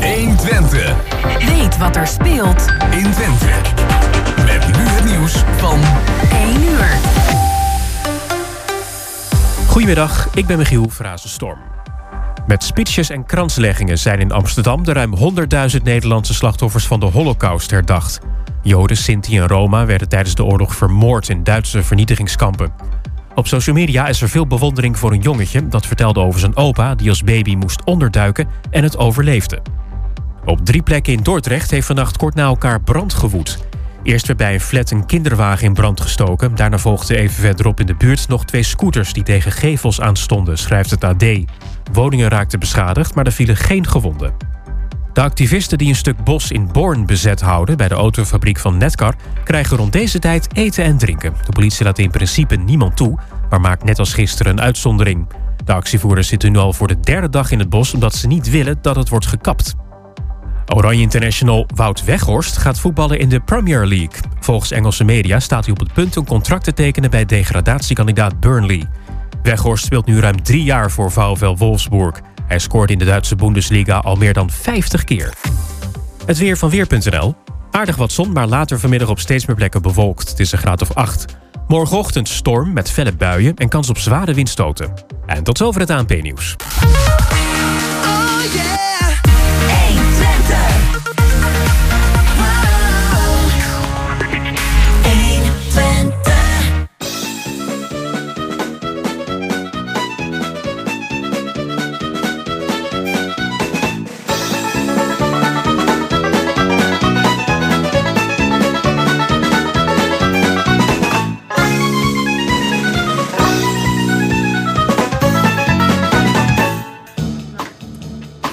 120. Weet wat er speelt in Twente. Met nu het nieuws van 1 uur. Goedemiddag, ik ben Michiel Frazenstorm. Met speeches en kransleggingen zijn in Amsterdam de ruim 100.000 Nederlandse slachtoffers van de Holocaust herdacht. Joden, Sinti en Roma werden tijdens de oorlog vermoord in Duitse vernietigingskampen. Op social media is er veel bewondering voor een jongetje dat vertelde over zijn opa die als baby moest onderduiken en het overleefde. Op drie plekken in Dordrecht heeft vannacht kort na elkaar brand gewoed. Eerst werd bij een flat een kinderwagen in brand gestoken. Daarna volgden even verderop in de buurt nog twee scooters die tegen gevels aanstonden, schrijft het AD. Woningen raakten beschadigd, maar er vielen geen gewonden. De activisten die een stuk bos in Born bezet houden bij de autofabriek van Netcar krijgen rond deze tijd eten en drinken. De politie laat in principe niemand toe, maar maakt net als gisteren een uitzondering. De actievoerders zitten nu al voor de derde dag in het bos omdat ze niet willen dat het wordt gekapt. Oranje International Wout Weghorst gaat voetballen in de Premier League. Volgens Engelse media staat hij op het punt een contract te tekenen bij degradatiekandidaat Burnley. Weghorst speelt nu ruim drie jaar voor VfL Wolfsburg. Hij scoorde in de Duitse Bundesliga al meer dan 50 keer. Het weer van Weer.nl. Aardig wat zon, maar later vanmiddag op steeds meer plekken bewolkt. Het is een graad of 8. Morgenochtend storm met felle buien en kans op zware windstoten. En tot zover het ANP-nieuws.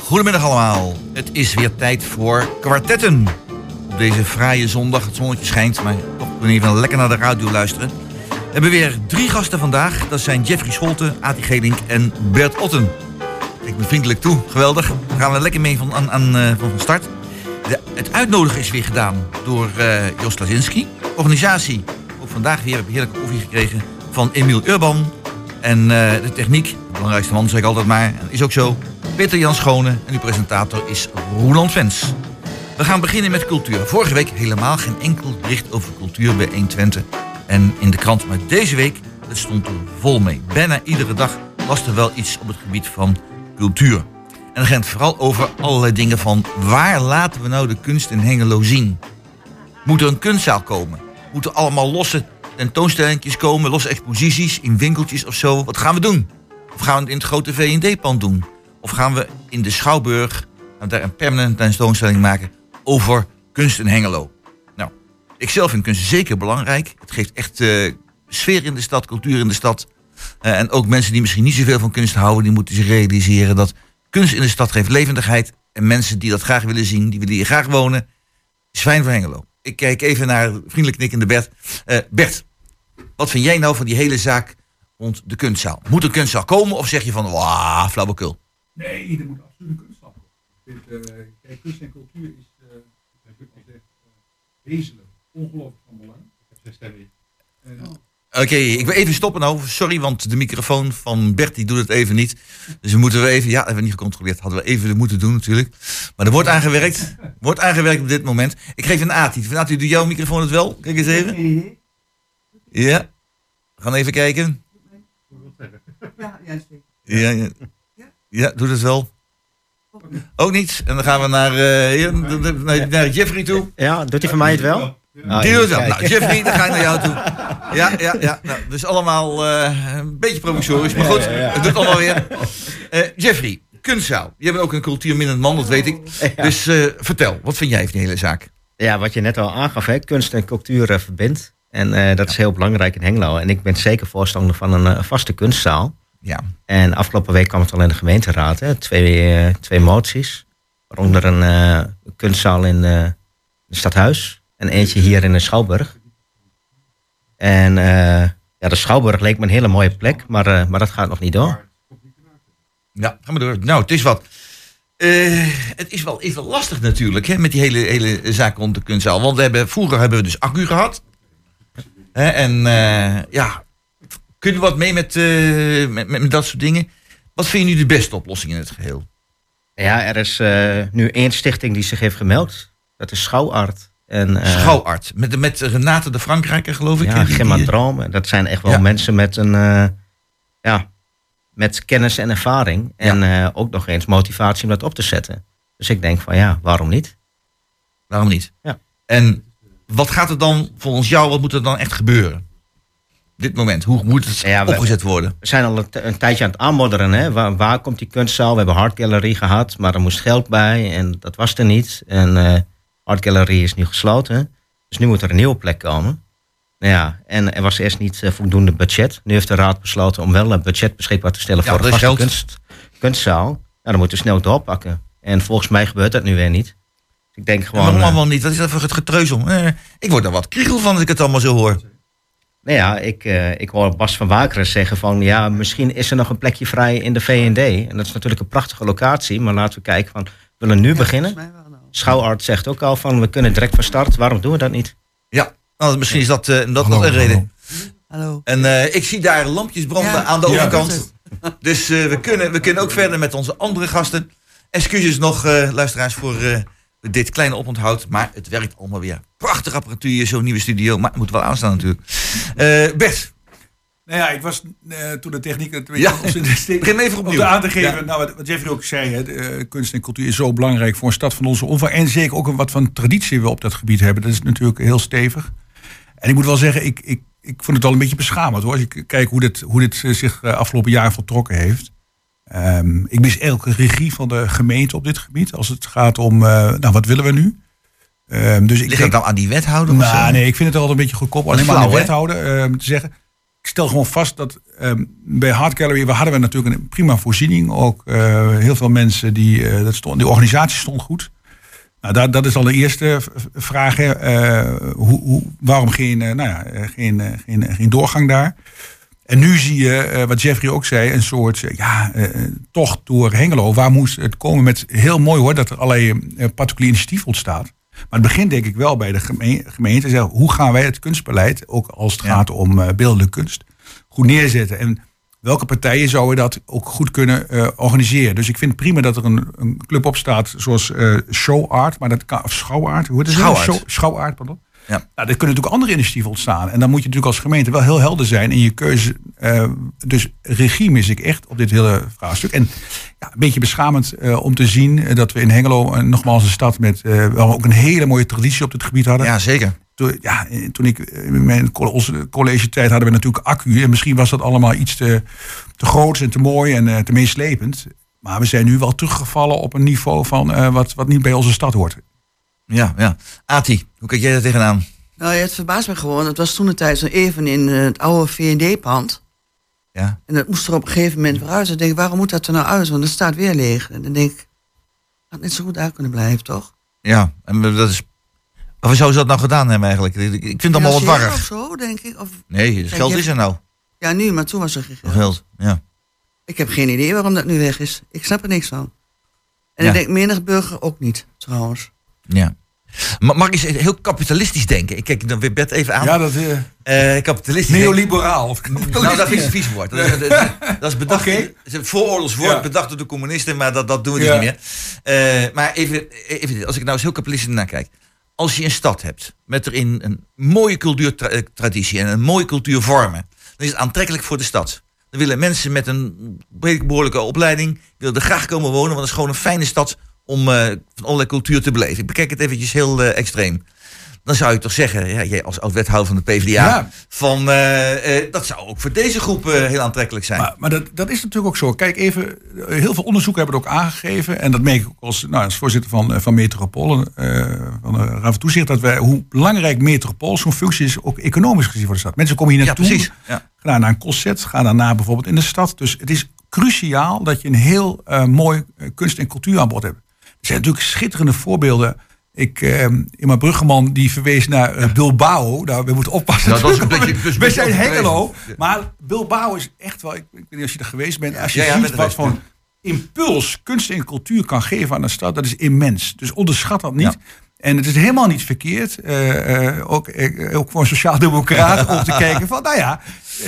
Goedemiddag allemaal. Het is weer tijd voor kwartetten. Op deze fraaie zondag, het zonnetje schijnt, maar toch even lekker naar de radio luisteren. We hebben weer drie gasten vandaag. Dat zijn Jeffrey Scholte, Ati Gelink en Bert Otten. Ik ben vriendelijk toe, geweldig. Daar gaan we lekker mee van, aan, aan, uh, van start. De, het uitnodigen is weer gedaan door uh, Jos Lazinski. Organisatie, ook vandaag weer, hebben heerlijke koffie gekregen van Emiel Urban. En uh, de techniek, belangrijkste man zeg ik altijd maar, is ook zo. Peter Jan Schone en uw presentator is Roland Vens. We gaan beginnen met cultuur. Vorige week helemaal geen enkel bericht over cultuur bij 120 en in de krant. Maar deze week, het stond er vol mee. Bijna iedere dag was er wel iets op het gebied van cultuur. En het vooral over allerlei dingen van waar laten we nou de kunst in Hengelo zien? Moet er een kunstzaal komen? Moeten allemaal losse tentoonstellingjes komen, losse exposities in winkeltjes of zo? Wat gaan we doen? Of gaan we het in het grote V&D-pand doen? Of gaan we in de Schouwburg daar een permanente tentoonstelling maken over kunst in Hengelo? Nou, ik zelf vind kunst zeker belangrijk. Het geeft echt uh, sfeer in de stad, cultuur in de stad. Uh, en ook mensen die misschien niet zoveel van kunst houden, die moeten zich realiseren dat kunst in de stad geeft levendigheid. En mensen die dat graag willen zien, die willen hier graag wonen, is fijn voor Hengelo. Ik kijk even naar vriendelijk knikkende Bert. Uh, Bert, wat vind jij nou van die hele zaak rond de kunstzaal? Moet een kunstzaal komen of zeg je van, wauw, flauwekul? Nee, er moet absoluut een kunststap uh, kijk, kunst en cultuur is, uh, ik zeg, uh, wezenlijk, ongelooflijk van belang. Ik heb stemmen. Oh. Oké, okay, ik wil even stoppen nou. Sorry, want de microfoon van Bert die doet het even niet. Dus we moeten we even, ja, hebben we niet gecontroleerd. Hadden we even moeten doen natuurlijk. Maar er wordt aangewerkt. Wordt aangewerkt op dit moment. Ik geef een Ati. Ati, doe jouw microfoon het wel? Kijk eens even. Ja. We gaan even kijken. Ja, juist. Ja, ja. Ja, doet het wel. Ook niet. En dan gaan we naar, uh, naar, naar Jeffrey toe. Ja, doet hij van mij het wel? Oh, Die doet het wel. Nou, Jeffrey, dan ga ik naar jou toe. Ja, ja, ja. Nou, dus allemaal uh, een beetje provisorisch. Maar goed, het doet allemaal weer. Uh, Jeffrey, kunstzaal. Je bent ook een cultuurminnend man, dat weet ik. Dus vertel, wat vind jij van die hele zaak? Ja, wat je net al aangaf, hè, kunst en cultuur verbindt. En dat is heel belangrijk in Hengelo. En ik ben zeker voorstander van een vaste kunstzaal. Ja. En afgelopen week kwam het al in de gemeenteraad, hè, twee, uh, twee moties. Waaronder een uh, kunstzaal in uh, het stadhuis en eentje hier in de Schouwburg. En ja, de Schouwburg leek me een hele mooie plek, maar, maar dat gaat nog niet door. Ja, gaan we door. Nou, het is wat. het is wel even lastig natuurlijk hè, met die hele, hele zaak rond de kunstzaal. Want we hebben, vroeger hebben we dus accu gehad. Hè, en ja, kunnen we wat mee met, uh, met, met, met, dat soort dingen? Wat vind je nu de beste oplossing in het geheel? Ja, er is eh, nu één stichting die zich heeft gemeld. Dat is Schouwart. En, eh, Schouwarts. Met, met Renate de Frankrijker, geloof ik. Ja, Gemma die- Droom. En Dat zijn echt wel Ja. mensen met een... eh, ja, met kennis en ervaring. En eh, ook nog eens motivatie om dat op te zetten. Dus ik denk van ja, waarom niet? Waarom niet? Ja. En wat gaat er dan volgens jou, wat moet er dan echt gebeuren? Dit moment, hoe moet het Ja, we- opgezet worden? We zijn al een, tijdje aan het aanmodderen. Hè? Waar, waar komt die kunstzaal? We hebben Art Gallery gehad, maar er moest geld bij en dat was er niet. En eh Art Gallery is nu gesloten. Dus nu moet er een nieuwe plek komen. Nou ja, en er was eerst niet eh, voldoende budget. Nu heeft de raad besloten om wel een budget beschikbaar te stellen Ja, voor geld. kunst, kunstzaal. Nou, dan moeten we snel doorpakken. En volgens mij gebeurt dat nu weer niet. Dus ik denk Ja, gewoon... waarom eh, allemaal niet? Wat is dat voor het getreuzel? Eh, ik word er wat kriegel van als ik het allemaal zo hoor. Nou ja, ik, eh, ik hoor Bas van Wakeren zeggen van ja, misschien is er nog een plekje vrij in de V&D. En dat is natuurlijk een prachtige locatie, maar laten we kijken van, we willen nu beginnen. Schouwart zegt ook al van, we kunnen direct van start. Waarom doen we dat niet? Ja, nou, misschien is dat, eh, dat, Hallo, dat een reden. Hallo. En eh, ik zie daar lampjes branden Ja, aan de ja, overkant. Dus eh, we, kunnen, we kunnen ook verder met onze andere gasten. Excuses nog, eh, luisteraars, voor eh, dit kleine oponthoud. Maar het werkt allemaal weer. Prachtig apparatuur zo'n nieuwe studio. Maar het moet wel aanstaan natuurlijk. Bert, Nou ja, ik was eh, toen de techniek het Ja. ons in de steek begin even om opnieuw. er aan te geven, Ja. nou, wat, Jeffrey ook zei, hè, de, eh, kunst en cultuur is zo belangrijk voor een stad van onze omvang. En zeker ook een wat van traditie we op dat gebied hebben. Dat is natuurlijk heel stevig. En ik moet wel zeggen, ik, ik, ik vond het wel een beetje beschamend hoor. Als ik kijk hoe dit, hoe dit zich afgelopen jaar voltrokken heeft. Ehm, ik mis elke regie van de gemeente op dit gebied. Als het gaat om, eh, nou wat willen we nu? Ehm, dus ik Ligt denk, dat dan aan die wethouder? nou, nee, ik vind het altijd een beetje goedkoop. Alleen maar aan de wethouder eh, te zeggen. Ik stel gewoon vast dat ehm, bij Hard Gallery we hadden we natuurlijk een prima voorziening. Ook eh, heel veel mensen die dat stond, die organisatie stond goed. Nou, dat, dat is al de eerste vraag. Hè. Hoe, hoe, waarom geen, nou ja, geen, geen, geen doorgang daar? En nu zie je, eh, wat Jeffrey ook zei, een soort eh, ja, eh, tocht door Hengelo. Waar moest het komen met, heel mooi hoor, dat er allerlei particulier initiatief ontstaat. Maar het begint denk ik wel bij de geme- gemeente. Zeggen, hoe gaan wij het kunstbeleid, ook als het Ja. gaat om beeldende kunst, goed neerzetten? En welke partijen zouden dat ook goed kunnen organiseren? Dus ik vind het prima dat er een, een club op staat zoals eh Show Art, maar dat kan, of Schouwart, hoe heet het? Schouwart. Show, Schouwart, pardon. Ja. Nou, er kunnen natuurlijk andere initiatieven ontstaan. En dan moet je natuurlijk als gemeente wel heel helder zijn in je keuze. Eh, dus regie mis ik echt op dit hele vraagstuk. En ja, een beetje beschamend eh, om te zien dat we in Hengelo, eh, nogmaals een stad met wel ook een hele mooie traditie op dit gebied hadden. Ja, zeker. Toen, ja, toen ik in mijn college tijd hadden we natuurlijk accu. En misschien was dat allemaal iets te, te groot en te mooi en te meeslepend. Maar we zijn nu wel teruggevallen op een niveau van wat, wat niet bij onze stad hoort. Ja, ja. Ati, hoe kijk jij daar tegenaan? Nou ja, het verbaast me gewoon. Het was toen de tijd zo even in eh, het oude V&D-pand. Ja. En dat moest er op een gegeven moment weer uit. Dan denk ik, waarom moet dat er nou uit? Want het staat weer leeg. En dan denk ik, had net zo goed daar kunnen blijven, toch? Ja, en dat is... Hoe zou ze dat nou gedaan hebben eigenlijk? Ik ik vind het allemaal wat warrig. Of zo, denk ik. Of, Nee, het Kijk, geld is er nou. ja, nu, maar toen was er geen geld. geld, ja. Ik heb geen idee waarom dat nu weg is. Ik snap er niks van. En Ja. ik denk menig burger ook niet, trouwens. Ja. Ma- Mag ik eens heel kapitalistisch denken? Ik kijk dan weer Bert even aan. Ja, dat eh Eh, kapitalistisch neoliberaal. Of Nou, dat is een vies woord. Dat is, dat is- dat is bedacht. Oké. Het is een vooroorlogswoord Ja. bedacht door de communisten, maar dat, dat doen we dus Ja. niet meer. Eh, maar even, even, dit. als ik nou eens heel kapitalistisch naar kijk. Als je een stad hebt met erin een mooie cultuurtraditie en een mooie cultuurvormen, dan is het aantrekkelijk voor de stad. Dan willen mensen met een behoorlijke opleiding willen er graag komen wonen, want het is gewoon een fijne stad om eh, van allerlei cultuur te beleven. Ik bekijk het eventjes heel eh, extreem. Dan zou je toch zeggen, ja, jij als oud-wethouder van de PvdA, Ja. van, eh, dat zou ook voor deze groep heel aantrekkelijk zijn. Maar, maar dat, dat is natuurlijk ook zo. Kijk even, heel veel onderzoeken hebben het ook aangegeven. En dat merk ik ook als, nou, als voorzitter van, van Metropool, van de Raad van Toezicht. Dat wij, hoe belangrijk Metropool zo'n functie is, ook economisch gezien voor de stad. Mensen komen hier ja, naartoe, precies. Ja. gaan naar een concert, gaan daarna bijvoorbeeld in de stad. Dus het is cruciaal dat je een heel mooi kunst- en cultuuraanbod hebt. Zijn natuurlijk schitterende voorbeelden. Ik, eh, Ima Bruggeman die verwees naar eh, Bilbao. Nou, we moeten oppassen. Ja, dat is een beetje- dat is een we zijn Hengelo. Maar Bilbao is echt wel... Ik, ik weet niet of je er geweest bent. Als je Ja, ziet wat voor impuls kunst en cultuur kan geven aan een stad. Dat is immens. Dus onderschat dat niet. Ja. En het is helemaal niet verkeerd, eh, eh, ook, ook voor een sociaal-democraat, om te kijken van, nou ja,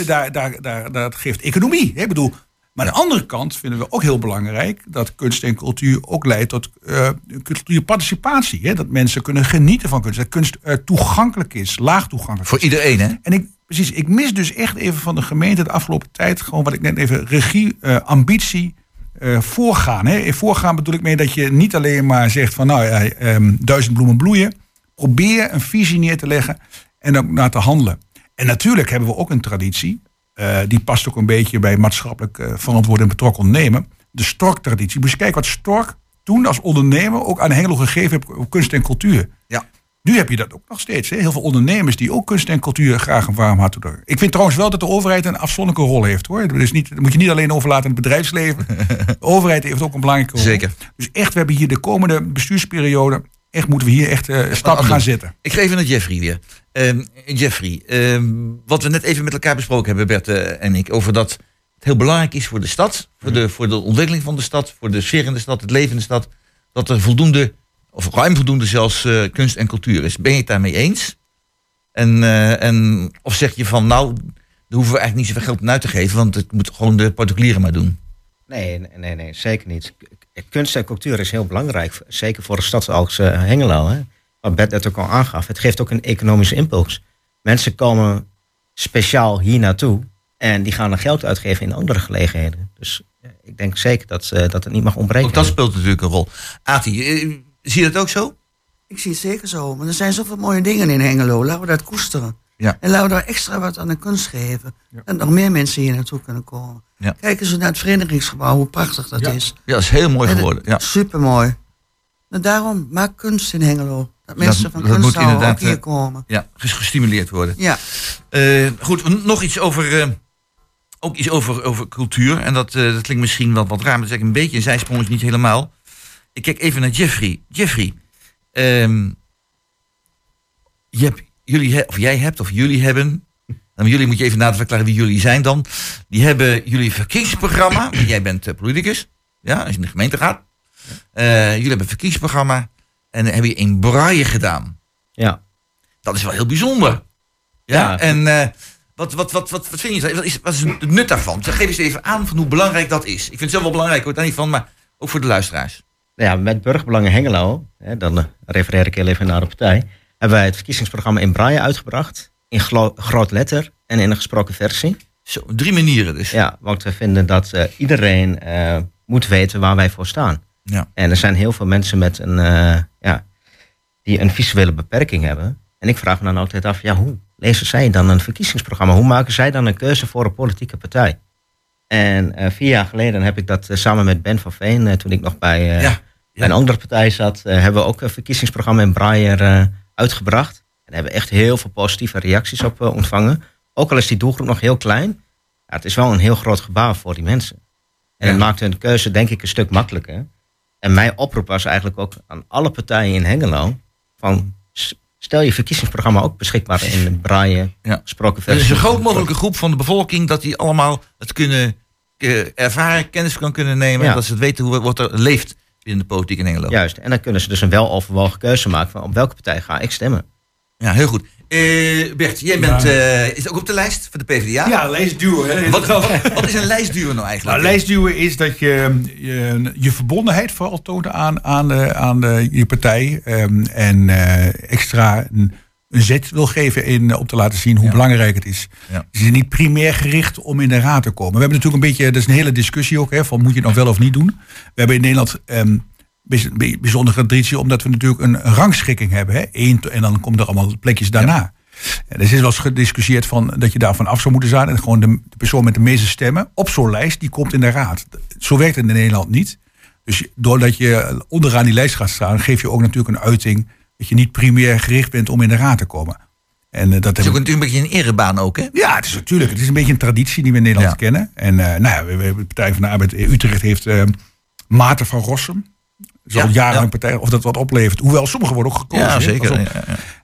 daar, daar, daar, dat geeft economie. hè. Ik bedoel, Maar aan de andere kant vinden we ook heel belangrijk dat kunst en cultuur ook leidt tot eh cultuurparticipatie. Hè? Dat mensen kunnen genieten van kunst. Dat kunst eh, toegankelijk is, laag toegankelijk. Voor iedereen, hè? En ik, precies, ik mis dus echt even van de gemeente de afgelopen tijd gewoon wat ik net even regie, eh, ambitie, eh, voorgaan. Hè. In voorgaan bedoel ik mee dat je niet alleen maar zegt van nou ja, ehm, duizend bloemen bloeien. Probeer een visie neer te leggen en ook naar te handelen. En natuurlijk hebben we ook een traditie. Eh, die past ook een beetje bij maatschappelijk eh, verantwoord en betrokken ondernemen. De Stork-traditie. Moet je kijken wat Stork toen als ondernemer ook aan Hengelo gegeven heeft op kunst en cultuur. Ja. Nu heb je dat ook nog steeds. Hè? Heel veel ondernemers die ook kunst en cultuur graag een warm hart toedragen. Ik vind trouwens wel dat de overheid een afzonderlijke rol heeft. hoor. Dus niet, dat moet je niet alleen overlaten aan het bedrijfsleven. De overheid heeft ook een belangrijke rol. Zeker. Dus echt, we hebben hier de komende bestuursperiode... echt moeten we hier echt eh stappen aan gaan doen. zetten. Ik ga even naar Jeffrey weer. Ehm, Jeffrey, ehm, wat we net even met elkaar besproken hebben, Bert eh, en ik, over dat het heel belangrijk is voor de stad, voor de, voor de ontwikkeling van de stad, voor de sfeer in de stad, het leven in de stad, dat er voldoende, of ruim voldoende zelfs, eh, kunst en cultuur is. Ben je het daarmee eens? En, eh, en, of zeg je van, nou, daar hoeven we eigenlijk niet zoveel geld aan uit te geven, want het moet gewoon de particulieren maar doen. Nee, nee, nee, zeker niet. Kunst en cultuur is heel belangrijk. Zeker voor een stad als Hengelo. Hè? Wat Bert net ook al aangaf. Het geeft ook een economische impuls. Mensen komen speciaal hier naartoe. En die gaan er geld uitgeven in andere gelegenheden. Dus ik denk zeker dat, eh, dat het niet mag ontbreken. Ook dat speelt natuurlijk een rol. Ati, eh, zie je dat ook zo? Ik zie het zeker zo. Maar er zijn zoveel mooie dingen in Hengelo. Laten we dat koesteren. Ja. En laten we daar extra wat aan de kunst geven. En nog meer mensen hier naartoe kunnen komen. Ja. Kijk eens naar het verenigingsgebouw, hoe prachtig dat Ja. is. Ja, dat is heel mooi En geworden. Ja. Super mooi. En daarom, maak kunst in Hengelo. Dat mensen Dat- van dat moet inderdaad, hier eh, komen. Ja, ges- gestimuleerd worden. Ja, Eh, goed, nog iets over, eh, ook iets over, over cultuur. En dat, dat klinkt misschien wel wat raar, maar dat is eigenlijk een beetje een zijsprongetje, niet helemaal. Ik kijk even naar Jeffrey. Jeffrey, ehm, je hebt, jullie he- of jij hebt, of jullie hebben... Nou, jullie moet je even nader verklaren wie jullie zijn dan. Die hebben jullie verkiezingsprogramma. jij bent politicus, ja, als je in de gemeente gaat. Jullie hebben een verkiezingsprogramma. En hebben je in braille gedaan. Ja. Dat is wel heel bijzonder. Ja, Ja. en eh, wat, wat, wat, wat, wat vind je? Wat is, wat is het nut daarvan? Geef eens even aan van hoe belangrijk dat is. Ik vind het zelf wel belangrijk, hoor, daar niet van, maar ook voor de luisteraars. Nou ja, met Burgerbelangen Hengelo, hè, dan eh, refereer ik heel even naar de partij, hebben wij het verkiezingsprogramma in Braille uitgebracht. In groot letter en in een gesproken versie. Zo, drie manieren dus. Ja, want we vinden dat eh, iedereen eh, moet weten waar wij voor staan. Ja. En er zijn heel veel mensen met een, eh, ja, die een visuele beperking hebben. En ik vraag me dan altijd af, ja, hoe lezen zij dan een verkiezingsprogramma? Hoe maken zij dan een keuze voor een politieke partij? En eh, vier jaar geleden heb ik dat eh, samen met Ben van Veen, toen ik nog bij, Ja, bij een andere partij zat, hebben we ook een verkiezingsprogramma in eh, uitgebracht. En daar hebben we echt heel veel positieve reacties op ontvangen. Ook al is die doelgroep nog heel klein, ja, het is wel een heel groot gebaar voor die mensen. En het maakt hun keuze denk ik een stuk makkelijker. En mijn oproep was eigenlijk ook aan alle partijen in Hengelo, van stel je verkiezingsprogramma ook beschikbaar in Braille, Ja. gesproken Er versie. is een groot mogelijke groep van de bevolking dat die allemaal het kunnen eh, ervaren, kennis kan kunnen nemen. Ja. Dat ze het weten hoe wat er leeft binnen de politiek in Engeland. Juist, en dan kunnen ze dus een weloverwogen keuze maken van op welke partij ga ik stemmen. Ja, heel goed. Eh, Bert, jij bent eh, is ook op de lijst voor de PvdA. Ja, lijstduwen. Hè. Wat, wat, wat is een lijstduwer nou eigenlijk? Nou, lijstduwen is dat je je, je verbondenheid vooral toont aan, aan, de, aan de, je partij. ehm, en eh, extra een, een zet wil geven in, eh, om te laten zien hoe Ja. belangrijk het is. Ja. Het is niet primair gericht om in de raad te komen. We hebben natuurlijk een beetje, dat is een hele discussie ook, hè, van moet je het nou wel of niet doen. We hebben in Nederland ehm bijzondere traditie, omdat we natuurlijk een rangschikking hebben. Hè, Eén, en dan komt er allemaal plekjes daarna. Er is wel eens gediscussieerd van dat je daarvan af zou moeten zijn. En gewoon de, de persoon met de meeste stemmen op zo'n lijst, die komt in de raad. Zo werkt het in Nederland niet. Dus doordat je onderaan die lijst gaat staan, geef je ook natuurlijk een uiting dat je niet primair gericht bent om in de raad te komen. En eh, dat Het is ook natuurlijk een beetje een erebaan ook, hè? ja, het is natuurlijk. Het is een beetje een traditie die we in Nederland Ja. kennen. En eh, nou ja, we, we hebben de Partij van de Arbeid in Utrecht heeft eh, Maarten van Rossum. Al Ja, jaren ja. een partij, of dat wat oplevert. Hoewel sommigen worden ook gekozen. Ja, zeker. Ja.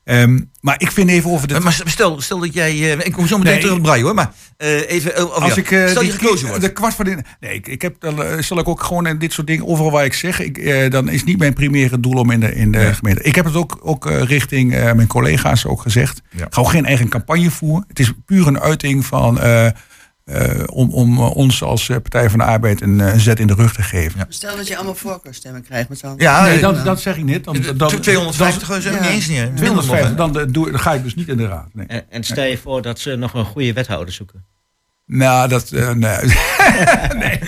Ehm, maar ik vind even over de... Maar stel, stel dat jij. eh, ik kom zo meteen Nee. terug op Braille hoor. Maar eh, even. oh, oh, Als ik, stel je gekozen wordt. De kwart van de, nee, ik, ik heb, dan zal ik ook gewoon in dit soort dingen, overal waar ik zeg, ik, dan is niet mijn primaire doel om in de, in de gemeente. Ik heb het ook, ook richting mijn collega's ook gezegd. Ga ook geen eigen campagne voeren. Het is puur een uiting van, eh, om, om eh, ons als eh, Partij van de Arbeid een zet in de rug te geven. Stel dat je allemaal voorkeurstemmen krijgt met zo'n... Ja, nee, dat, dat zeg ik niet. Dan, dan, de 250 dan, is helemaal Ja. niet eens niet. minder 250, nog, hè? dan, doe, dan ga ik dus niet in de raad. Nee. En, en stel je voor dat ze nog een goede wethouder zoeken. Nou, dat. nee. nee.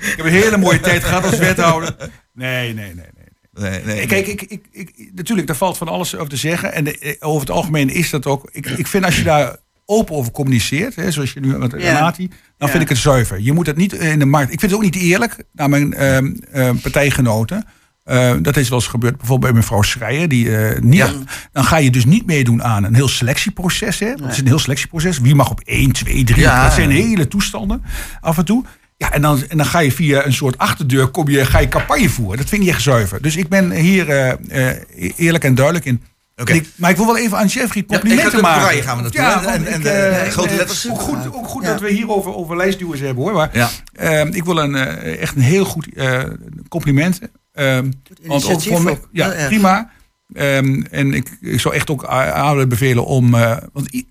Ik heb een hele mooie tijd gehad als wethouder. Nee, nee, nee. nee. Nee, nee, Kijk, ik, ik, ik, natuurlijk, daar valt van alles over te zeggen. En de- over het algemeen is dat ook. Ik, ik vind als je daar open over communiceert, hè, zoals je nu met Ja. Dan Ja. vind ik het zuiver. Je moet het niet in de markt. Ik vind het ook niet eerlijk naar mijn ehm, ehm, partijgenoten. Eh, dat is wel eens gebeurd, bijvoorbeeld bij mevrouw Schreier. Die, eh, niet, Ja. Dan ga je dus niet meedoen aan een heel selectieproces. Hè? Dat is een heel selectieproces. Wie mag op 1, 2, 3. Ja. Dat zijn hele toestanden af en toe. Ja, en dan, en dan ga je via een soort achterdeur kom je, ga je campagne voeren. Dat vind ik niet echt zuiver. Dus ik ben hier eh, eh, eerlijk en duidelijk in. Ik, maar ik wil wel even aan Jeffrey Ja, complimenten ik ga het maken. gaan we want En- en ik, de- eh, de grote eh, letters. Ook goed, ook goed Ja. dat we hier over, over lijstduwers hebben hoor. Maar Ja. eh, ik wil een, eh, echt een heel goed eh, complimenten. Ehm, want ook voor me, ook. ja, prima. Ehm, en ik, ik zou echt ook aan bevelen om. eh, want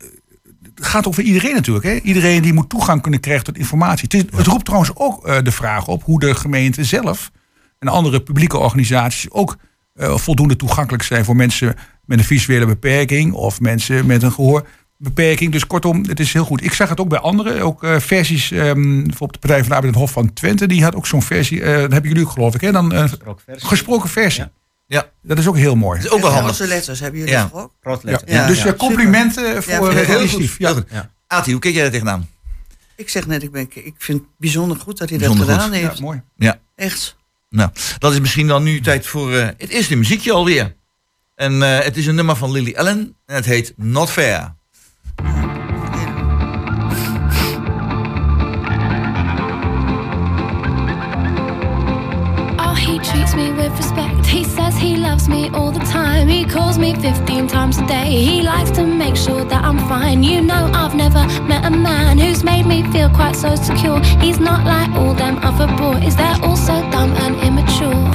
het gaat over iedereen natuurlijk. Hè? Iedereen die moet toegang kunnen krijgen tot informatie. Het, is, het roept trouwens ook eh, de vraag op hoe de gemeente zelf en andere publieke organisaties ook eh, voldoende toegankelijk zijn voor mensen met een visuele beperking of mensen met een gehoorbeperking. Dus kortom, het is heel goed. Ik zag het ook bij anderen, ook eh, versies. ehm, bijvoorbeeld de Partij van de Arbeid, het Hof van Twente, die had ook zo'n versie. eh, dat hebben jullie ook geloof ik, hè? Dan, eh, Gesproken versie. gesproken versie. Ja. Ja, Dat is ook heel mooi. dat is ook wel handig. Engelse letters hebben jullie Ja. ook? Ja. Ja. dus ja. complimenten voor Ja, heel het initiatief. goed. Ja. Goed. Ja. Ati, hoe kijk jij daar tegenaan? Ik zeg net, ik, ben, ik vind het bijzonder goed dat hij Bijzonder dat goed. gedaan Ja, heeft. mooi. Ja. Echt. Nou, dat is misschien dan nu tijd voor eh, het eerste muziekje alweer. En eh, het is een nummer van Lily Allen en het heet Not Fair. Oh, treats me with respect. He says he loves me all the time. He calls me 15 times a day. He likes to make sure that I'm fine. You know, I've never met a man who's made me feel quite so secure. He's not like all them other boys, they're all so dumb and immature.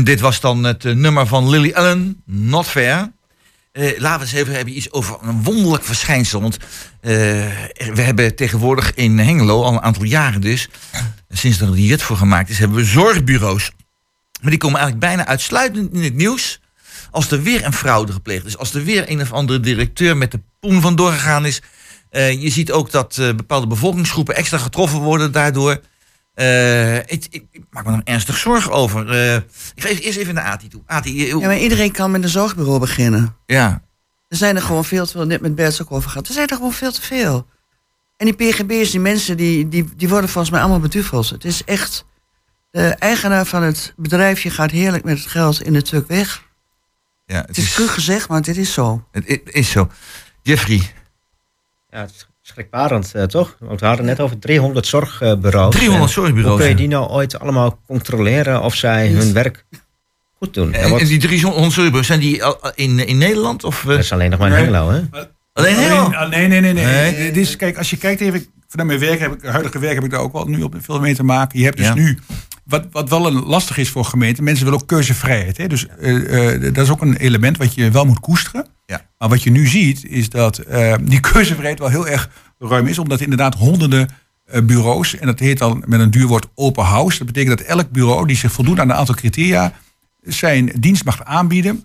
En dit was dan het eh, nummer van Lily Allen, Not Fair. Eh, laten we eens even hebben iets over een wonderlijk verschijnsel. Want eh, we hebben tegenwoordig in Hengelo, al een aantal jaren dus... sinds er die wet voor gemaakt is, hebben we zorgbureaus. Maar die komen eigenlijk bijna uitsluitend in het nieuws... als er weer een fraude gepleegd is. Als er weer een of andere directeur met de poen vandoor gegaan is... Je ziet ook dat bepaalde bevolkingsgroepen extra getroffen worden daardoor. Eh, ik, ik, ik maak me er ernstig zorgen over. Eh, ik ga eerst even naar Ati toe. Ati, Ja, maar iedereen kan met een zorgbureau beginnen. ja. Er zijn er gewoon veel te veel, net met Bert ook over gehad. Er zijn er gewoon veel te veel. En die PGB's, die mensen, die, die, die worden volgens mij allemaal beduveld. Het is echt... De eigenaar van het bedrijfje gaat heerlijk met het geld in de truck weg. ja, het, Het is cru gezegd, maar dit is zo. het is zo. Jeffrey, Ja, het is schrikbarend, eh, toch? Want we hadden net over 300 zorgbureaus. 300 En zorgbureaus, Hoe kun je die nou ooit allemaal controleren of zij hun werk goed doen? en, die 300 zorgbureaus, zijn die al- al in, in Nederland? Of, eh, dat is alleen nog maar in Nee. Hengelo, hè? alleen? Ah, nee, nee, nee, nee. Nee. Dit is, kijk, als je kijkt even, vanuit mijn werk, heb ik, huidige werk heb ik daar ook wel nu op veel mee te maken. Je hebt dus Ja. nu, wat, wat wel een lastig is voor gemeenten, mensen willen ook keuzevrijheid. Hè? Dus eh, eh, dat is ook een element wat je wel moet koesteren. Ja. Maar wat je nu ziet, is dat eh, die keuzevrijheid wel heel erg ruim is. Omdat inderdaad honderden bureaus, en dat heet dan met een duur woord open house. Dat betekent dat elk bureau die zich voldoet aan een aantal criteria zijn dienst mag aanbieden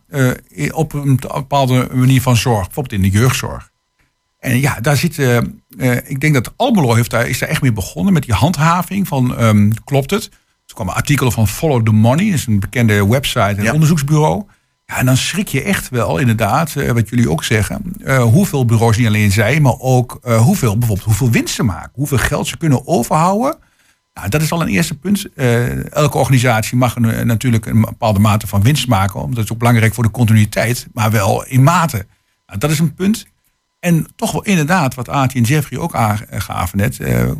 op een bepaalde manier van zorg. Bijvoorbeeld in de jeugdzorg. En ja, daar zit. eh, eh, ik denk dat Almelo heeft daar, is daar echt mee begonnen met die handhaving van ehm, klopt het? Er kwamen artikelen van Follow the Money, dat is een bekende website en Ja. onderzoeksbureau. Ja, en dan schrik je echt wel, inderdaad, eh, wat jullie ook zeggen, hoeveel bureaus niet alleen zij, maar ook hoeveel, bijvoorbeeld, hoeveel winst ze maken, hoeveel geld ze kunnen overhouden. Nou, dat is al een eerste punt. Elke organisatie mag een, natuurlijk een bepaalde mate van winst maken, omdat het ook belangrijk voor de continuïteit, maar wel in mate. Nou, dat is een punt. En toch wel inderdaad, wat Aartje en Jeffrey ook aangaven net, eh,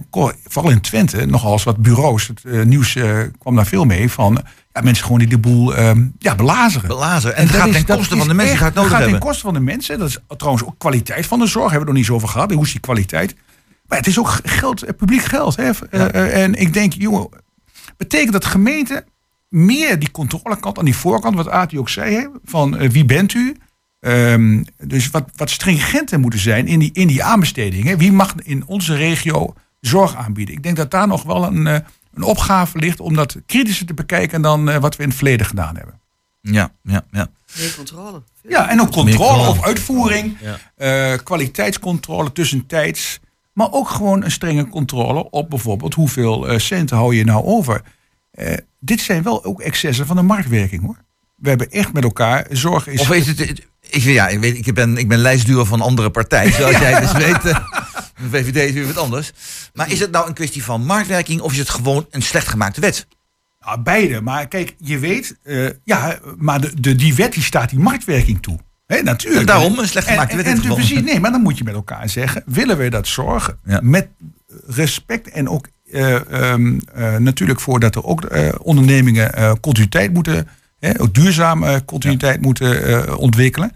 vooral in Twente, nogal eens wat bureaus, het eh, nieuws eh, kwam daar veel mee, van ja, mensen gewoon die de boel eh, ja, belazeren. Belazen. En, het dat gaat is- ten koste van de mensen echt- het nodig dat gaat ten koste van de mensen. Dat is trouwens ook kwaliteit van de zorg. Hebben we nog niet zo over gehad. Hoe is die kwaliteit? Maar het is ook geld, eh, publiek geld. Hè? Eh, eh, en ik denk, jongen, betekent dat gemeenten meer die controlekant aan die voorkant, wat Aartie ook zei, hè? van eh, wie bent u? Ehm, dus wat, wat stringenter moeten zijn in die, in die aanbesteding. Hè? Wie mag in onze regio zorg aanbieden? Ik denk dat daar nog wel een, eh, een opgave ligt om dat kritischer te bekijken dan eh, wat we in het verleden gedaan hebben. Ja, ja, ja. Meer controle. Ja, en ook controle of uitvoering, Ja. eh, kwaliteitscontrole tussentijds. Maar ook gewoon een strenge controle op bijvoorbeeld hoeveel eh, centen hou je nou over. Eh, dit zijn wel ook excessen van de marktwerking hoor. We hebben echt met elkaar zorg is. Of is het... Ik, ja, ik, weet, ik, ben, ik ben lijstduur van andere partijen, zoals jij dus weet. De VVD is weer wat anders. Maar is het nou een kwestie van marktwerking of is het gewoon een slecht gemaakte wet? Nou, beide. Maar kijk, je weet, eh, ja, maar de, de, die wet die staat die marktwerking toe. Hè, natuurlijk. Daarom een slecht gemaakte En- wet en, en precies, nee, maar dan moet je met elkaar zeggen, willen we dat zorg Ja. met respect en ook eh, ehm, eh, natuurlijk voor dat er ook ondernemingen continuïteit moeten, hè, ook duurzame continuïteit moeten eh, ontwikkelen.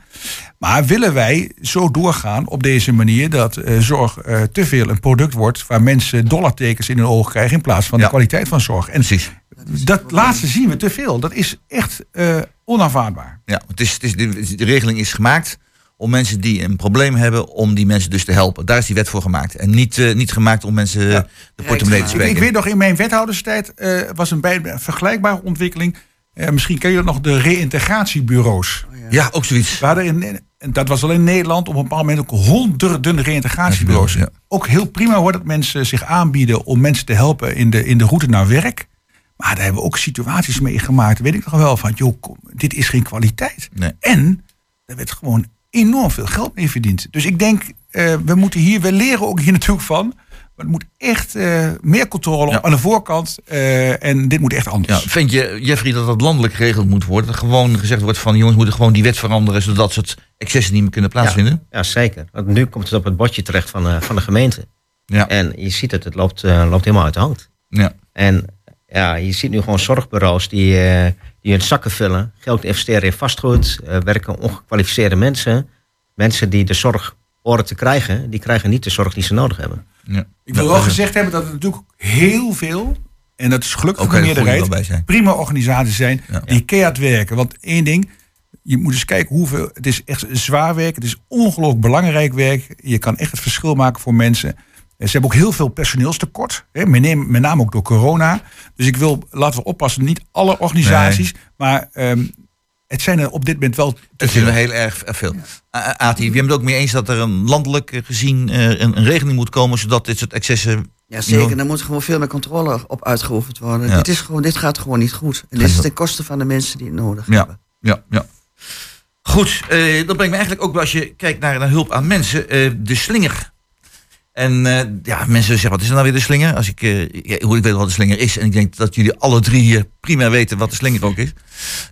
Maar willen wij zo doorgaan op deze manier dat eh, zorg eh, te veel een product wordt waar mensen dollartekens in hun ogen krijgen in plaats van Ja. de kwaliteit van zorg? En Precies. dat laatste zien we te veel. Dat is echt eh, onaanvaardbaar. Ja, het is, het is, de, regeling is gemaakt om mensen die een probleem hebben, om die mensen dus te helpen. Daar is die wet voor gemaakt. En niet, eh, niet gemaakt om mensen eh, de portemonnee te spreken. ik weet nog, in mijn wethouderstijd eh, was een, bij, een vergelijkbare ontwikkeling. Eh, misschien ken je dat nog, de reïntegratiebureaus. ja, ook zoiets. We hadden in, en dat was al in Nederland op een bepaald moment ook honderden reïntegratiebureaus. Ja. Ook heel prima hoor dat mensen zich aanbieden om mensen te helpen in de, in de route naar werk. Maar daar hebben we ook situaties meegemaakt. Weet ik nog wel van, joh, kom, dit is geen kwaliteit. Nee. En er werd gewoon enorm veel geld mee verdiend. Dus ik denk, eh, we moeten hier, we leren ook hier natuurlijk van. Maar er moet echt eh, meer controle Ja. aan de voorkant. eh, en dit moet echt Ja, anders. vind je, Jeffrey, dat dat landelijk geregeld moet worden? Dat gewoon gezegd wordt van jongens, moeten gewoon die wet veranderen, zodat soort excessen niet meer kunnen plaatsvinden? Ja, zeker. Want nu komt het op het bordje terecht van, eh, van de gemeente. Ja. En je ziet het, het loopt, eh, loopt helemaal uit de hand. Ja. En ja, je ziet nu gewoon zorgbureaus die, eh, die hun zakken vullen, geld investeren in vastgoed, eh, werken ongekwalificeerde mensen. Mensen die de zorg horen te krijgen, die krijgen niet de zorg die ze nodig hebben. Ja. Ik wil wel gezegd hebben dat er natuurlijk heel veel En dat is gelukkig Ook de meerderheid. Prima organisaties zijn Ja. die keihard werken. Want één ding, je moet eens kijken hoeveel. Het is echt zwaar werk. Het is ongelooflijk belangrijk werk. Je kan echt het verschil maken voor mensen. En Ze hebben ook heel veel personeelstekort. Hè, met, name, met name ook door corona. Dus ik wil, laten we oppassen, niet alle organisaties. Maar ehm, het zijn er op dit moment wel veel. vinden we heel erg eh, veel. Uh, Ati, je bent het ook mee eens dat er een landelijk gezien eh, een, een regeling moet komen, zodat dit soort excessen... Ja, zeker. Daar moet gewoon veel meer controle op uitgeoefend worden. Ja. Dit, is gewoon, dit gaat gewoon niet goed. En dit is ten koste van de mensen die het nodig Ja. hebben. Ja, ja. Goed, eh, dat brengt me eigenlijk ook, als je kijkt naar, naar hulp aan mensen, eh, de slinger. En eh, ja, mensen zeggen, wat is er nou weer de slinger? Als ik, eh, ja, hoe ik weet wat de slinger is. En ik denk dat jullie alle drie hier prima weten wat de slinger ook is.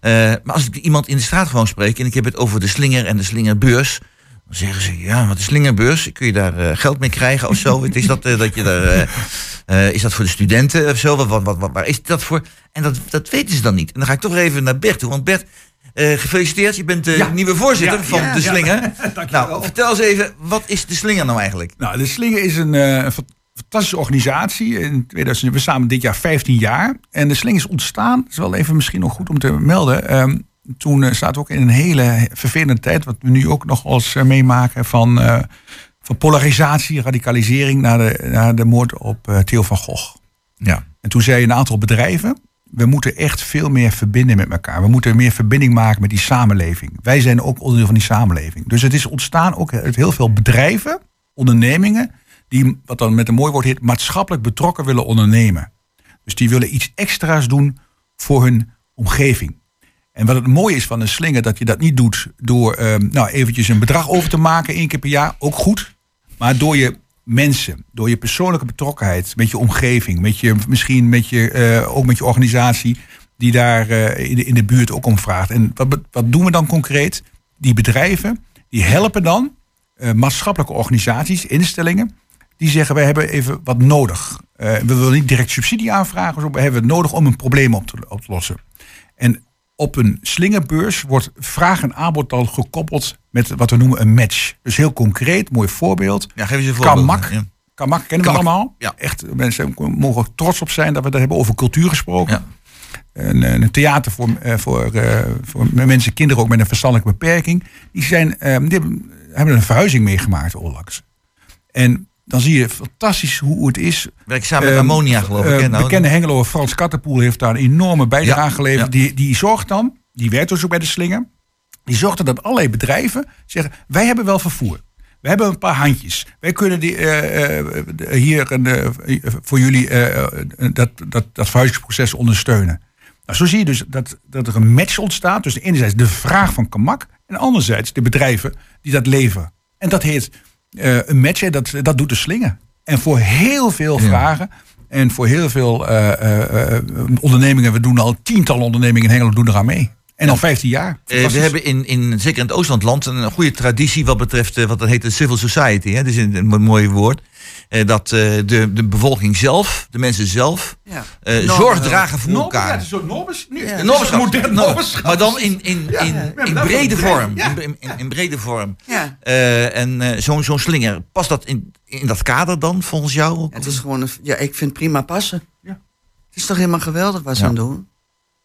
Eh, maar als ik iemand in de straat gewoon spreek en ik heb het over de slinger en de slingerbeurs. Dan zeggen ze, ja, wat de slingerbeurs, kun je daar geld mee krijgen of zo? Is dat, dat je daar, is dat voor de studenten of zo? Wat, wat, wat- waar is dat voor? En dat, dat weten ze dan niet. En dan ga ik toch even naar Bert toe. Want Bert, eh, gefeliciteerd, je bent de Ja. nieuwe voorzitter Ja, van ja, de slinger. Nou, vertel eens even, wat is de slinger nou eigenlijk? Nou, de Slinger is een, eh, een fantastische organisatie. In 2000, we samen dit jaar 15 jaar. En de Slinger is ontstaan, dat is wel even misschien nog goed om te melden. Ehm, toen eh, we ook in een hele vervelende tijd, wat we nu ook nog eh, meemaken, van, van polarisatie, radicalisering naar de, naar de moord op Theo van Gogh. Ja. En toen zei een aantal bedrijven, we moeten echt veel meer verbinden met elkaar. We moeten meer verbinding maken met die samenleving. Wij zijn ook onderdeel van die samenleving. Dus het is ontstaan ook uit heel veel bedrijven, ondernemingen, die, wat dan met een mooi woord heet, maatschappelijk betrokken willen ondernemen. Dus die willen iets extra's doen voor hun omgeving. En wat het mooie is van een slinger, dat je dat niet doet door ehm, nou, eventjes een bedrag over te maken één keer per jaar, ook goed. Maar door je mensen, door je persoonlijke betrokkenheid met je omgeving, met je, misschien met je, eh, ook met je organisatie die daar eh, in, de, in de buurt ook om vraagt. En wat, wat doen we dan concreet? Die bedrijven, die helpen dan eh, maatschappelijke organisaties, instellingen, die zeggen wij hebben even wat nodig. We willen niet direct subsidie aanvragen, maar we hebben het nodig om een probleem op te, op te lossen. En op een slingerbeurs wordt vraag en aanbod dan gekoppeld met wat we noemen een match. Dus heel concreet, mooi voorbeeld. Ja, geef eens een voorbeeld. Kamak. Ja. Kamak kennen we allemaal. ja. Echt, mensen mogen ook trots op zijn dat we daar hebben over cultuur gesproken. Ja. Een, een theater voor, eh, voor, eh, voor mensen, kinderen ook met een verstandelijke beperking. Die, zijn, eh, die hebben, hebben een verhuizing meegemaakt onlangs. En dan zie je fantastisch hoe het is. Werk samen met Ehm, Ammonia, geloof ik. hè? Nou, bekende Hengeloer Frans Kattenpoel heeft daar een enorme bijdrage Ja, geleverd. ja. Die, die zorgt dan, die werkt dus ook bij de slinger. Die zorgt er dat allerlei bedrijven zeggen: wij hebben wel vervoer. We hebben een paar handjes. Wij kunnen die, eh, eh, hier een, voor jullie dat, dat, dat verhuizingsproces ondersteunen. Nou, zo zie je dus dat, dat er een match ontstaat tussen enerzijds de vraag van Kamak en anderzijds de bedrijven die dat leveren. En dat heet een match en dat, dat doet de slinger. En voor heel veel vragen en voor heel veel eh, eh, eh, ondernemingen, we doen al tientallen ondernemingen in Hengelo doen eraan mee. En al 15 jaar. Eh, we hebben in, in, zeker in het Oostlandland een goede traditie wat betreft eh, wat dat heet de civil society. Hè? Dat is een, een mooi woord. Eh, dat eh, de, de bevolking zelf, de mensen zelf, Ja. eh, Normen zorg dragen voor Normen, ja, elkaar. het is een soort normen. Nu, Ja. modern maar dan in, in, in, Ja, in brede vorm. ja. In, in, in brede vorm. Ja. Eh, en eh, zo'n zo'n slinger, past dat in, in dat kader dan volgens jou? ook? Het is gewoon een, ja, ik vind prima passen. Ja. Het is toch helemaal geweldig wat ze Ja. aan doen.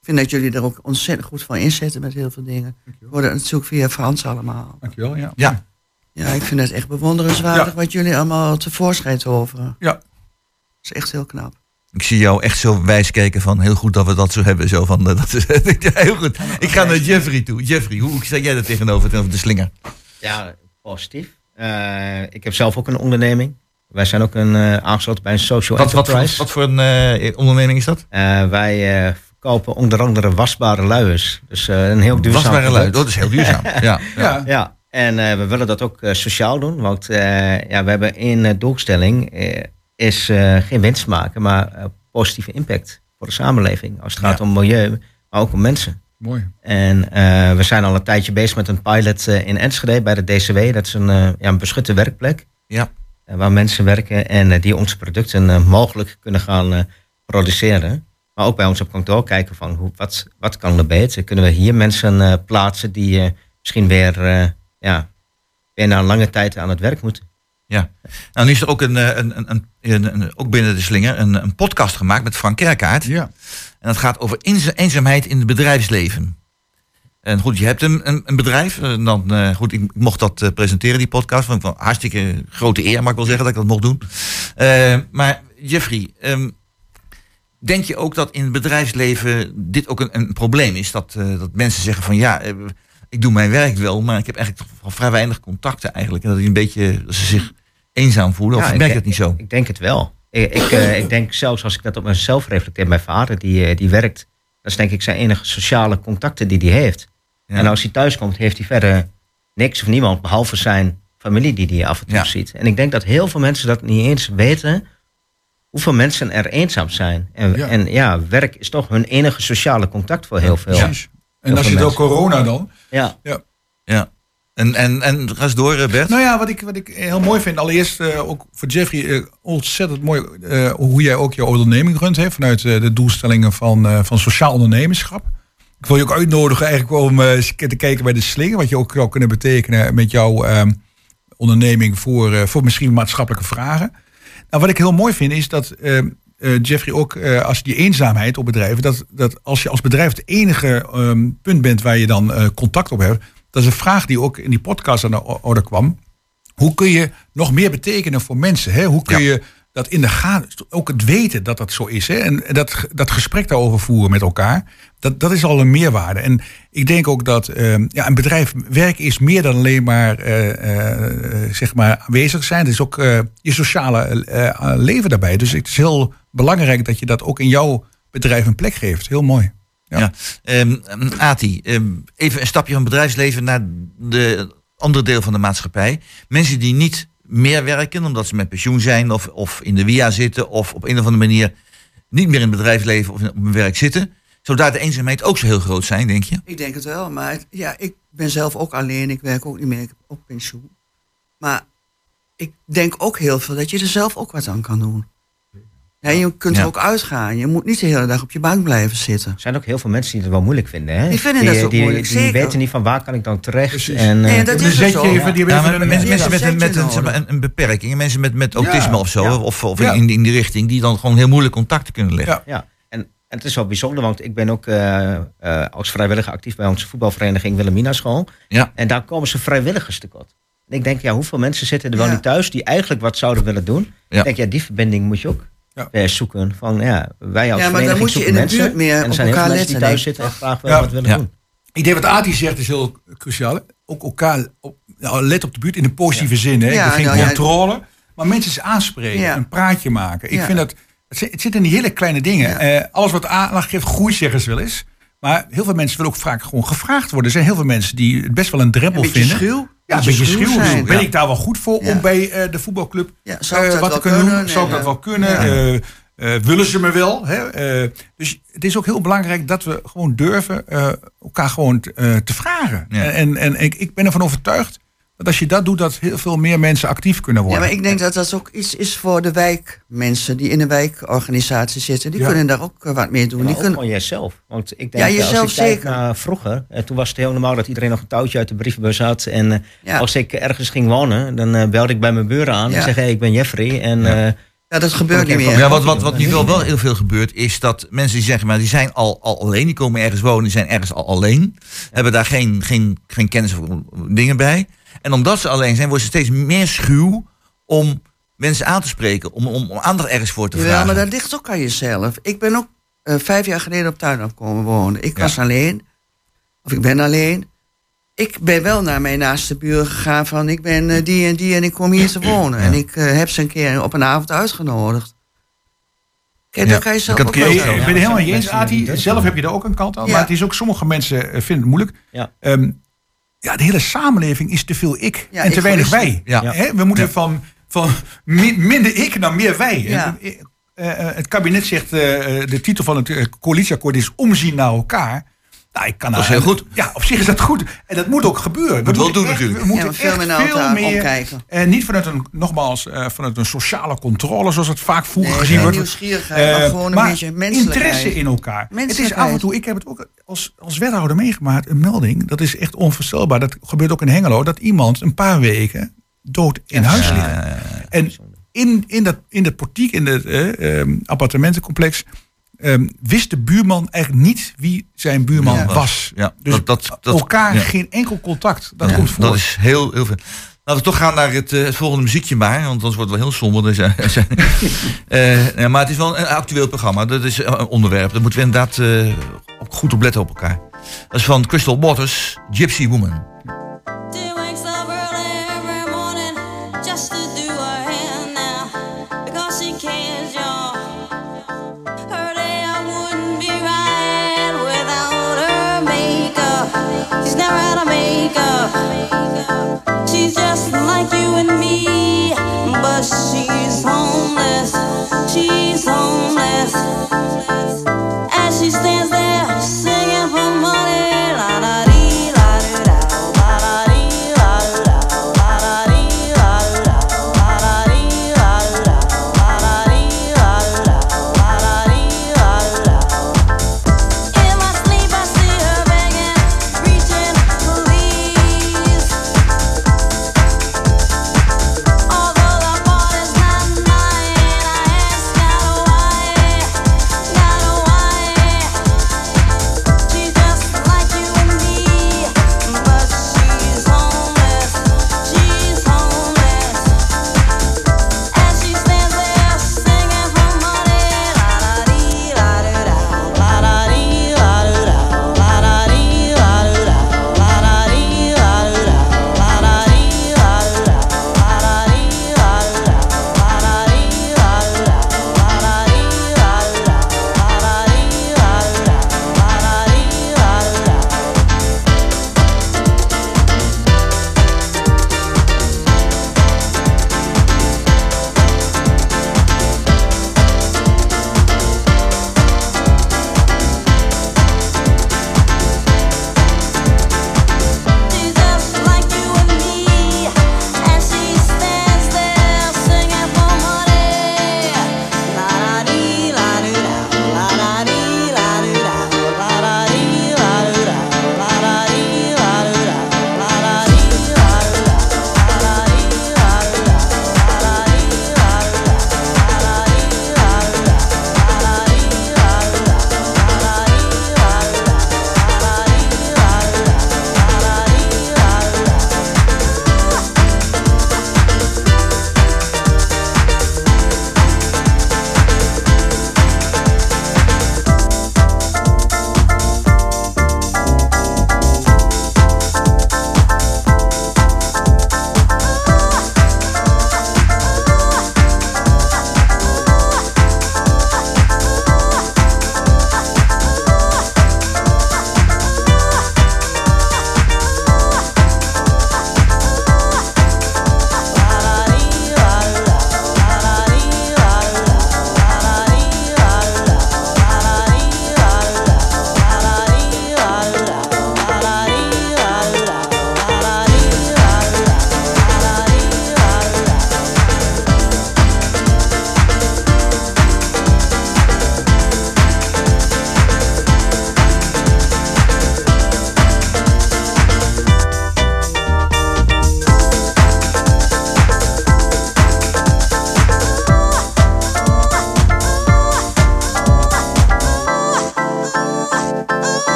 Ik vind dat jullie er ook ontzettend goed van inzetten met heel veel dingen. We worden natuurlijk via Frans allemaal. Dankjewel, ja. Ja. Ja, ik vind het echt bewonderenswaardig Ja. wat jullie allemaal tevoorschijn toveren. Ja. Dat is echt heel knap. Ik zie jou echt zo wijs kijken van heel goed dat we dat zo hebben. Zo van, dat is, ja, heel goed. Ik ga naar Jeffrey toe. Jeffrey, hoe sta jij er tegenover, tegenover de slinger? Ja, positief. Eh, ik heb zelf ook een onderneming. Wij zijn ook een, eh, aangesloten bij een social Wat, wat, voor, enterprise. wat voor een eh, onderneming is dat? Eh, wij verkopen onder andere wasbare luiers. Dus eh, een heel duurzaam Wasbare lui. product. Dat is heel duurzaam. Ja. ja. Ja. Ja, en eh, we willen dat ook eh, sociaal doen. Want eh, ja, we hebben één doelstelling. is geen winst maken, maar positieve impact voor de samenleving. Als het gaat Ja. om milieu, maar ook om mensen. Mooi. En we zijn al een tijdje bezig met een pilot in Enschede bij de DCW. Dat is een, ja, een beschutte werkplek. Ja. waar mensen werken en die onze producten mogelijk kunnen gaan produceren. Maar ook bij ons op kantoor kijken van hoe, wat, wat kan er beter? Kunnen we hier mensen plaatsen die misschien weer, ja, weer na een lange tijd aan het werk moeten? Ja. Nou, nu is er ook, een, eh, een, een, een, een- ook binnen de slinger een, een podcast gemaakt met Frank Kerkaert. Ja. En dat gaat over eenza- eenzaamheid in het bedrijfsleven. En goed, je hebt een, een, een bedrijf. En dan, eh, goed, ik mocht dat eh, presenteren, die podcast. Vond ik wel hartstikke grote eer, mag ik wel zeggen, dat ik dat mocht doen. Eh, maar Jeffrey, ehm, denk je ook dat in het bedrijfsleven dit ook een, een probleem is? Dat, eh, dat mensen zeggen van ja, eh, ik doe mijn werk wel, maar ik heb eigenlijk toch vrij weinig contacten eigenlijk. En dat, die een beetje, dat ze zich eenzaam voelen. Of Ja, ik merk dat niet zo? Ik denk het wel. Ik, ik, eh, ik denk zelfs als ik dat op mezelf reflecteer, mijn vader die, eh, die werkt, dat is denk ik zijn enige sociale contacten die hij heeft. Ja. En als hij thuis komt, heeft hij verder niks of niemand, behalve zijn familie die hij af en toe Ja. ziet. En ik denk dat heel veel mensen dat niet eens weten, hoeveel mensen er eenzaam zijn. En Ja. ja, en, ja werk is toch hun enige sociale contact voor heel veel. En als je het ook corona dan. Ja. Ja. En, en, en ga eens door, Bert. Nou ja, wat ik, wat ik heel mooi vind, allereerst eh, ook voor Jeffrey, eh, ontzettend mooi eh, hoe jij ook je onderneming runt, hè, vanuit de doelstellingen van, eh, van sociaal ondernemerschap. Ik wil je ook uitnodigen eigenlijk om eh, te kijken bij de slinger, wat je ook zou kunnen betekenen met jouw ehm, onderneming voor, eh, voor misschien maatschappelijke vragen. Nou, wat ik heel mooi vind is dat eh, Jeffrey ook, eh, als je die eenzaamheid op bedrijven, dat, dat als je als bedrijf het enige ehm, punt bent waar je dan eh, contact op hebt, dat is een vraag die ook in die podcast aan de orde kwam. Hoe kun je nog meer betekenen voor mensen? Hè? Hoe kun Ja. je dat in de gaten, ook het weten dat dat zo is. Hè? En dat, dat gesprek daarover voeren met elkaar, dat, dat is al een meerwaarde. En ik denk ook dat ehm, ja, een bedrijf werken is meer dan alleen maar, eh, zeg maar aanwezig zijn. Het is ook eh, je sociale leven daarbij. Dus het is heel belangrijk dat je dat ook in jouw bedrijf een plek geeft. Heel mooi. Ja. Ja. Ehm, ehm, Ati, even een stapje van bedrijfsleven naar de andere deel van de maatschappij. Mensen die niet meer werken omdat ze met pensioen zijn of, of in de WIA zitten of op een of andere manier niet meer in het bedrijfsleven of op hun werk zitten. Zou daar de eenzaamheid ook zo heel groot zijn, denk je? Ik denk het wel, maar ja, ik ben zelf ook alleen. Ik werk ook niet meer ook pensioen. Maar ik denk ook heel veel dat je er zelf ook wat aan kan doen. Ja, je kunt Ja. er ook uitgaan. Je moet niet de hele dag op je bank blijven zitten. Er zijn ook heel veel mensen die het wel moeilijk vinden. Hè? Die vinden dat ook die, moeilijk, die weten niet van waar kan ik dan terecht. Precies. En, Nee, eh, dat Een is het zo. zetje even, die Ja, maar mensen, ja, mensen met, een, met een, zeg maar, nodig. een, een beperking, mensen met, met autisme Ja, of zo, ja. of, of Ja. in, in die richting, die dan gewoon heel moeilijk contacten kunnen leggen. Ja. Ja, en, en het is wel bijzonder, want ik ben ook eh, eh, als vrijwilliger actief bij onze voetbalvereniging Wilhelmina School. Ja. En daar komen ze vrijwilligers tekort. En ik denk, ja, hoeveel mensen zitten er wel Ja. niet thuis die eigenlijk wat zouden willen doen? Ja. Ik denk, ja, die verbinding moet je ook Ja. eh, zoeken. Van, ja, wij als Ja, maar dan moet je zoeken in de mensen. buurt meer en er op zijn heel veel elkaar mensen die letten, thuis zitten en graag wel Ja. wat willen Ja. doen. Ik denk wat Ati zegt is heel cruciaal. hè. Ook elkaar op, nou, let op de buurt in een positieve zin. Hè. Ja, geen nou ja. controle. Maar mensen eens aanspreken. Ja. Een praatje maken. Ik Ja. vind dat. Het zit, het zit in die hele kleine dingen. Ja. Eh, alles wat aandacht geeft, groeit zeggen ze wel eens. Maar heel veel mensen willen ook vaak gewoon gevraagd worden. Er zijn heel veel mensen die het best wel een drempel Een beetje vinden. schuw. Ja, een beetje schuw. zijn. Ben ik daar wel goed voor Ja. om bij eh, de voetbalclub Ja, zou ik eh, wat te kunnen doen? Zou ik dat wel kunnen? Eh, willen ze me wel? Hè? Dus het is ook heel belangrijk dat we gewoon durven elkaar gewoon te, te vragen. En, en ik, ik ben ervan overtuigd dat als je dat doet, dat heel veel meer mensen actief kunnen Ja, worden. maar ik denk dat dat ook iets is voor de wijkmensen die in een wijkorganisatie zitten. Die Ja. kunnen daar ook eh, wat mee doen. Maar Die ook kunnen, van jezelf. Want ik denk, Ja, jezelf als ik kijk zeker. naar vroeger, eh, toen was het heel normaal dat iedereen nog een touwtje uit de brievenbus had. En eh, Ja. als ik ergens ging wonen, dan belde ik bij mijn buren aan. Ja. en zeg, hey, ik ben Jeffrey. En Ja. ja, dat gebeurt niet Ja, meer. Ja, wat, wat, wat nu wel, wel heel veel gebeurt, is dat mensen die zeggen, maar die zijn al, al alleen, die komen ergens wonen, die zijn ergens al alleen, hebben daar geen, geen, geen kennis of dingen bij. En omdat ze alleen zijn, worden ze steeds meer schuw om mensen aan te spreken, om, om, om aandacht ergens voor te vragen. maar dat ligt ook aan jezelf. Ik ben ook eh, vijf jaar geleden op tuinaf komen wonen. Ik Ja. was alleen. Of ik ben alleen. Ik ben wel naar mijn naaste buren gegaan van ik ben eh, die en die en ik kom hier te wonen. En ik eh, heb ze een keer op een avond uitgenodigd. Kijk, Ja, dat kan je zelf ik ook ben het helemaal niet eens, dat Zelf heb je er ook een kant aan. Ja. Maar het is ook, sommige mensen eh, vinden het moeilijk. Ja. Ehm, ja, de hele samenleving is te veel ik Ja, en te weinig wij. Hè? We moeten Ja. van, van mi- minder ik naar meer wij. Eh, eh, het kabinet zegt, de titel van het coalitieakkoord is omzien naar elkaar. Nou, ik kan Dat is daar- heel goed. Ja, op zich is dat goed. En dat moet ook gebeuren. Moet wel moeten doen echt- natuurlijk. We moeten Ja, maar veel echt meer naar veel elkaar meer, omkijken. En niet vanuit een, nogmaals, eh, vanuit een sociale controle, zoals het vaak vroeger Nee, gezien wordt. nieuwsgierigheid, maar Eh, gewoon een maar beetje menselijkheid. interesse in elkaar. Het is af en toe, ik heb het ook als, als wethouder meegemaakt, een melding. Dat is echt onvoorstelbaar. Dat gebeurt ook in Hengelo. Dat iemand een paar weken dood in huis Ja, ja. En in, in, dat, in dat portiek, in het eh, ehm, appartementencomplex, ehm, wist de buurman eigenlijk niet wie zijn buurman Ja. was. Ja, Dus dat, dat, dat, elkaar ja. geen enkel contact. Dat Ja, komt voor. Dat is heel, heel veel. Laten we toch gaan naar het, eh, het volgende muziekje maar, want anders wordt het wel heel somber. Dus, ja, maar het is wel een actueel programma. Dat is een onderwerp. Daar moeten we inderdaad ook goed op letten op elkaar. Dat is van Crystal Waters, Gypsy Woman. She's just like you and me, but she's homeless. She's homeless. As she stands there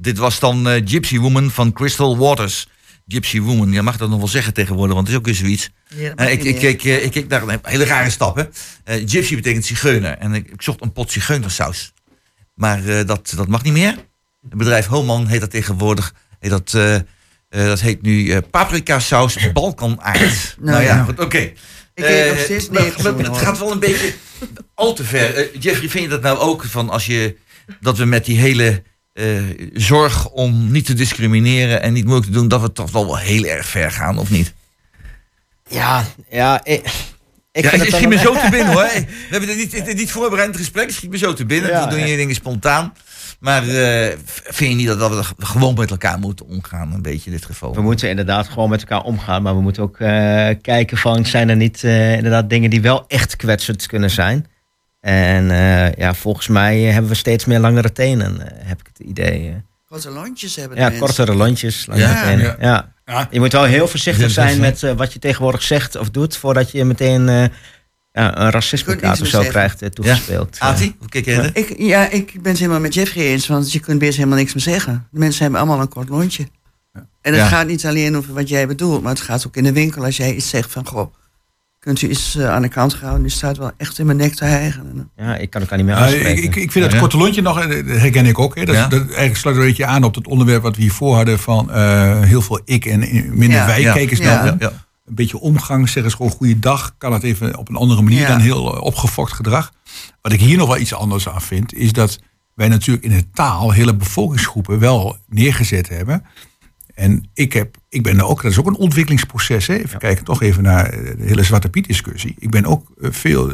dit was dan eh, Gypsy Woman van Crystal Waters. Gypsy Woman, je mag dat nog wel zeggen tegenwoordig, want het is ook weer zoiets. Ja, Eh, ik, ik, keek, eh, ik keek naar een hele rare stap. Hè. Gypsy betekent zigeuner. En ik, ik zocht een pot zigeunersaus. Maar dat, dat mag niet meer. Het bedrijf Homan heet dat tegenwoordig. Heet dat, dat heet nu eh paprika saus Balkanaard. nou, ja, ja. goed, oké. Ik weet nog steeds Het gaat wel een beetje al te ver. Jeffrey, vind je dat nou ook van als je dat we met die hele eh, zorg om niet te discrimineren en niet moeilijk te doen, dat we toch wel heel erg ver gaan, of niet? Ja, ja, ik, ik ja, het schiet me zo te binnen hoor. We hebben het niet, het- niet voorbereid het gesprek, het schiet me zo te binnen. Ja, we doen je dingen spontaan. Maar eh, vind je niet dat, dat we gewoon met elkaar moeten omgaan, een beetje in dit geval? We moeten inderdaad gewoon met elkaar omgaan, maar we moeten ook eh, kijken van zijn er niet inderdaad dingen die wel echt kwetsend kunnen zijn. En eh, ja, volgens mij hebben we steeds meer langere tenen, eh, heb ik het idee. eh. Korte lontjes hebben Ja, mensen. kortere lontjes, langere Ja. tenen. Ja. Ja. Ja. Je moet wel heel voorzichtig Ja, zijn met eh, wat je tegenwoordig zegt of doet, voordat je meteen eh, ja, een racisme Je kunt of zo zeggen. krijgt toegespeeld. Eh, Ati, hoe kijk jij? Ik, ja, ik ben het helemaal met Jeffrey eens, want je kunt best helemaal niks meer zeggen. De mensen hebben allemaal een kort lontje. En het Ja. gaat niet alleen over wat jij bedoelt, maar het gaat ook in de winkel als jij iets zegt van, goh, kunt u eens eh, aan de kant gaan? Die staat wel echt in mijn nek te hijgen. ja, ik kan elkaar niet meer Ja, aanspreken. ik, ik, vind dat Ja. korte lontje nog, eh, dat herken ik ook. Hè. Dat, Ja. dat eigenlijk sluit een beetje aan op het onderwerp wat we hiervoor hadden van eh, heel veel ik en minder Ja. wij. Ja. Kijk eens Ja. naar. Een beetje omgang, zeg eens gewoon goeiedag. Kan het even op een andere manier Ja. dan heel eh, opgefokt gedrag. Wat ik hier nog wel iets anders aan vind, is dat wij natuurlijk in de taal hele bevolkingsgroepen wel neergezet hebben. En ik, heb, ik ben ook, dat is ook een ontwikkelingsproces. Hè? Even kijken, toch even naar eh, de hele Zwarte Piet discussie. Ik ben ook eh, veel,